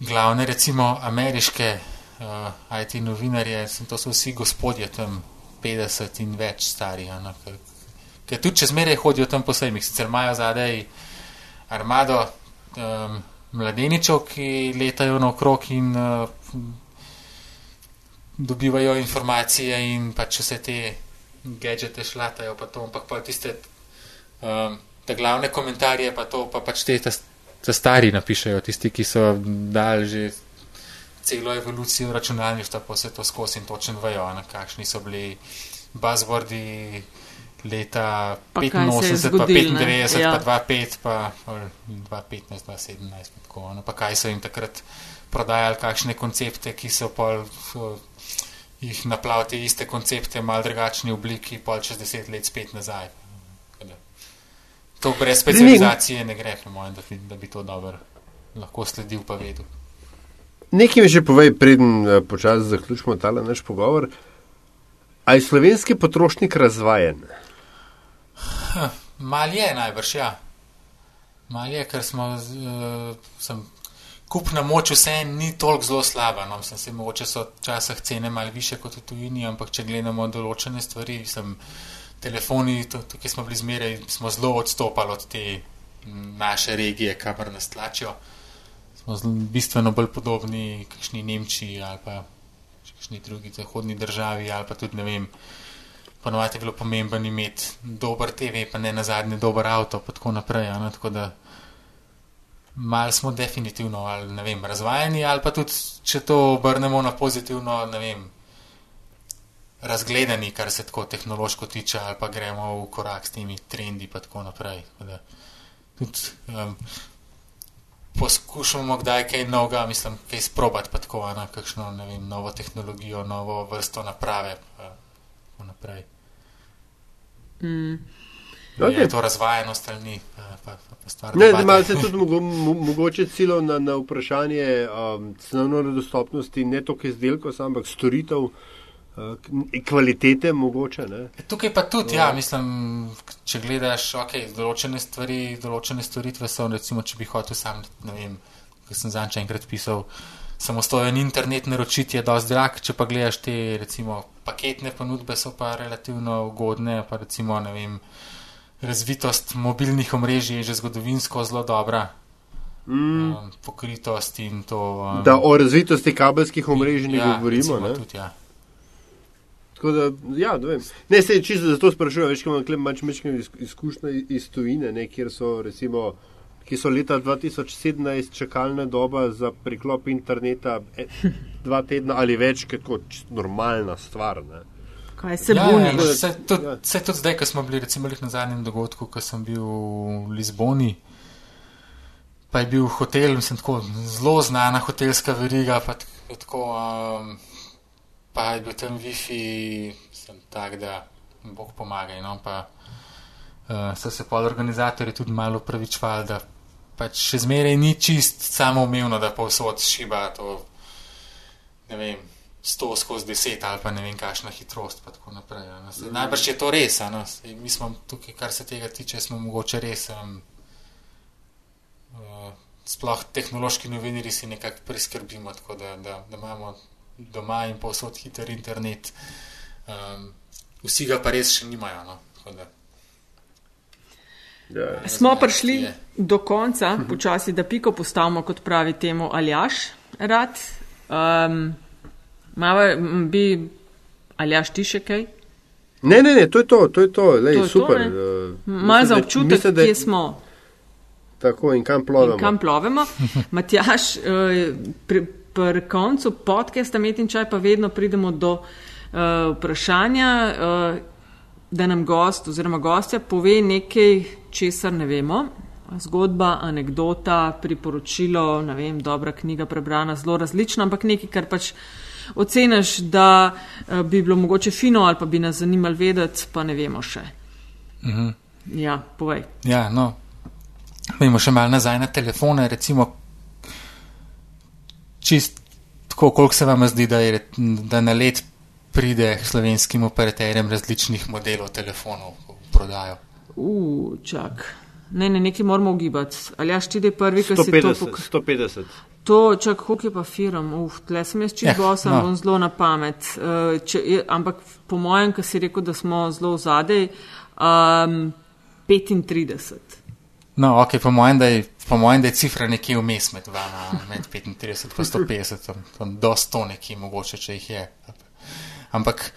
glavne, recimo ameriške uh, IT novinarje, sem, to so vsi gospodje tam 50 in več stari. Ano, ker, ker tudi če zmeraj hodijo tam po sejmih, sicer imajo zadaj armado um, mladeničev, ki letajo naokrog in uh, dobivajo informacije in pač vse te gadžete šlatajo, pa to, ampak pa tiste, um, te glavne komentarje, pa to, pa pač te, te stari napišajo, tisti, ki so dal že celo evolucijo računalništva, pa vse to skozi in točno vejo, na kakšni so bili buzzwordi leta pa 85, pa 95, ja. pa 25, pa 2015, 2017, tako, no, pa kaj so jim takrat prodajali, kakšne koncepte, ki so pol. Jih naplaviti iste koncepte, malo drugačni obliki, pol čez deset let spet nazaj. To brez specializacije ne gre, mojem, da, da bi to dobro lahko sledil pa vedel. Nekaj mi že povej, preden eh, počasi zaključimo tale naš pogovor. A je slovenski potrošnik razvajen? Mal je najbrž, ja. Mal je, ker smo, uh, sem kupna moč vse ni toliko zelo slaba. No, sem se mogoče so včasih cene malo više kot v tujini, ampak če gledamo določene stvari, sem telefoni, tukaj smo bili zmeraj, smo zelo odstopali od te naše regije, kamor nas tlačijo. Smo bistveno bolj podobni kakšni Nemčiji ali pa kakšni drugi zahodni državi ali pa tudi ne vem. Ponovadi je bilo pomembno imeti dober TV, pa ne na zadnje dober avto, pa tako naprej. Ja, tako da mal smo definitivno ali, vem, razvajeni, ali pa tudi, če to obrnemo na pozitivno, ne vem, razgledani, kar se tako tehnološko tiče, ali pa gremo v korak s temi trendi in tako naprej. Da, tudi, um, poskušamo kdaj kaj novega, mislim, kaj sprobati, pa tako, na kakšno, ne vem, novo tehnologijo, novo vrsto naprave in tako naprej. Mm. Okay. Je to razvajenost ali ni? Pa, pa ne, malo se tudi mogo, mo, mogoče celo na, na vprašanje um, cenovne dostopnosti, ne toliko izdelkov, ampak storitev, uh, kvalitete mogoče. Ne? E, tukaj pa tudi, ja, mislim, če gledaš, ok, določene stvari, določene storitve so, recimo, če bi hotel sam, ne vem, kaj sem zanče enkrat pisal, samostojen internet naročiti je dosti drag, če pa gledaš te, recimo, paketne ponudbe so pa relativno ugodne, pa recimo, ne vem, razvitost mobilnih omrežij je že zgodovinsko zelo dobra. Mm. Um, pokritost in to. Um, da o razvitosti kabelskih omrežij ne ja, govorimo. Ne? Tudi, ja. Da, ja, ne, ne se čisto zato sprašujem, več kot imam manj izkušnje iz tujine, ne, kjer so recimo, ki so leta 2017 čakalna doba za priklop interneta. E, dva tedna ali več, kot normalna stvar. Ne. Kaj se ja, buni? Ja, vse tudi, ja. tudi zdaj, ko smo bili recimo na zadnjem dogodku, ko sem bil v Lizboni, pa je bil hotel, mislim, tako zelo znana hotelska veriga, pa, tako, um, pa je bil tam Wi-Fi, sem tak, da Bog pomaga. No, pa uh, so se pol organizatorji tudi malo pravičvali, da pač še zmeraj ni čist samoumevno, da povsod šiba to, ne vem. 100 skozi 10 ali pa ne vem, kakšna hitrost. Naprej, mm. Najbrž je to res. Sej, mi smo tukaj, kar se tega tiče, smo mogoče res. Um, uh, sploh tehnološki novinari si nekako priskrbimo, tako da, da, da imamo doma in povsod hiter internet. Um, vsi ga pa res še nimajo. No? Ja, smo prišli je. do konca, počasi, da piko postavimo, kot pravi temu Aljaš, rad. Um, Mava, bi, ali jaš ti še kaj? Ne, ne, ne, to je to, to je to, Lej, to je super. Uh, Malo za občutek, mislim, da, kje smo. Tako in kam plovemo. In kam plovemo. Matjaš, uh, pri, pri koncu podcasta Metin čaj pa vedno pridemo do uh, vprašanja, uh, da nam gost oziroma gostja pove nekaj, česar ne vemo. Zgodba, anekdota, priporočilo, ne vem, dobra knjiga prebrana, zelo različna, ampak nekaj, kar pač oceniš, da uh, bi bilo mogoče fino ali pa bi nas zanimalo vedeti, pa ne vemo še. Mhm. Ja, povej. Ja, no. Vemo še malo nazaj na telefone, recimo, čist tako, koliko se vam zdi, da, je, da na let pride slovenskim operaterjem različnih modelov telefonov v prodajo. Uf, čak. Ne, ne, nekaj moramo ugibati. Ali ja, štiri prvi, ki si to pokazal? 150. To, čak, koliko je pa firm, uf, tle sem jaz čisto yeah, no. bom zelo na pamet. Uh, če, je, ampak po mojem, ki si rekel, da smo zelo zadej, um, 35. No, ok, po mojem, da je, po mojem, da je cifra nekje vmes med, vama, med 35 in 150, tam, tam do 100 nekje mogoče, če jih je. Ampak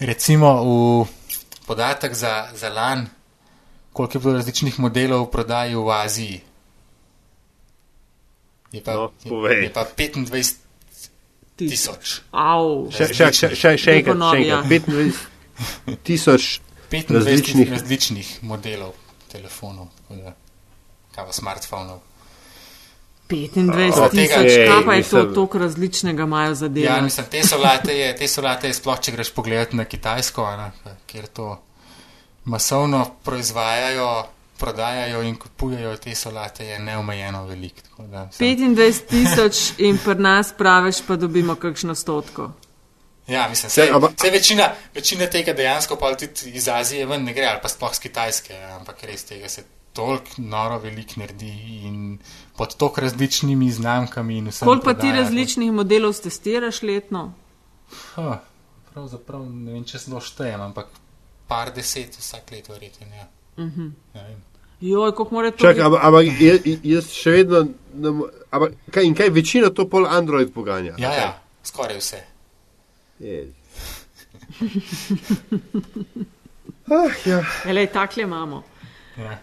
recimo v podatek za, za lan, koliko je bilo različnih modelov v prodaji v Aziji. Je pa, no, je, je pa 25 tisoč. Še, še, še, še, še enkrat, še enkrat. 25 tisoč 25 različnih. različnih modelov telefonov, kaj pa smartfonov. 25 tisoč, kaj pa je to toliko različnega imajo za delo? Ja, mislim, te solate je, te solate je sploh, če greš pogledati na Kitajsko, ne, kjer to masovno proizvajajo prodajajo in kupujejo te solate, je neomejeno veliko. 25 tisoč in pri nas praviš, pa dobimo kakšno stotko. Ja, mislim, se, aba, se večina, večina tega dejansko pa tudi iz Azije ven ne gre, ali pa sploh z Kitajske, ampak res tega se toliko noro velik naredi in pod tok različnimi znamkami in vse. Koliko pa ti različnih modelov testiraš letno? Huh, pravzaprav ne vem, če zelo štejem, ampak par deset vsak let verjetno. Ja. Uh -huh. Joj, kako mora to biti? Ampak jaz, jaz še vedno. Ampak kaj, kaj večina to pol Android poganja? Ja, ja skoraj vse. ah, ja. Elej, takle imamo. Ja.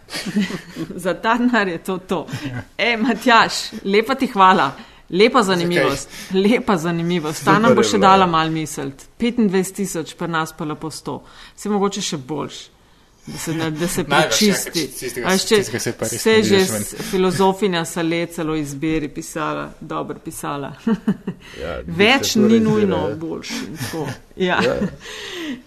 Za ta denar je to to. Ja. E, Matjaš, lepa ti hvala. Lepa zanimivost, Zakaj? lepa zanimivost. Ta nam bo še dala mal misliti. 25 tisoč, pa nas pa lepo 100. Se mogoče še boljš da se, ne, da se prečisti. Vse že filozofinja Sale celo izbiri pisala, dobro pisala. ja, Več ni nujno ja. boljši. Ja. ja.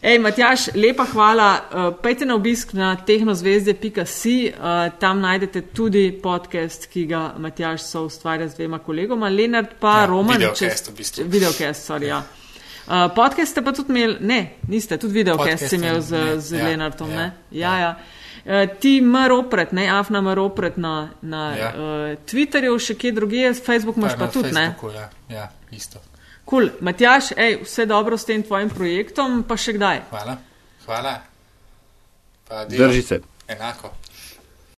Ej, Matjaš, lepa hvala. Uh, pejte na obisk na tehnozvezde.si, uh, tam najdete tudi podcast, ki ga Matjaš so ustvarja z dvema kolegoma, Lenard pa ja, Roman. Videokest, v bistvu. Videokest, sorry, ja. ja. Uh, podcast ste pa tudi imeli, ne, niste, tudi video, ki ste imeli z, z ja, Lenartom. Ja, ja, ja. Uh, ti maropret, ne, afna maropret na, na ja. uh, Twitterju, še kje druge, Facebook imaš pa, pa tudi, Facebooku, ne? Ja, ja isto. Kul, cool. Matjaš, ej, vse dobro s tem tvojim projektom, pa še kdaj. Hvala, hvala. Drži se. Enako.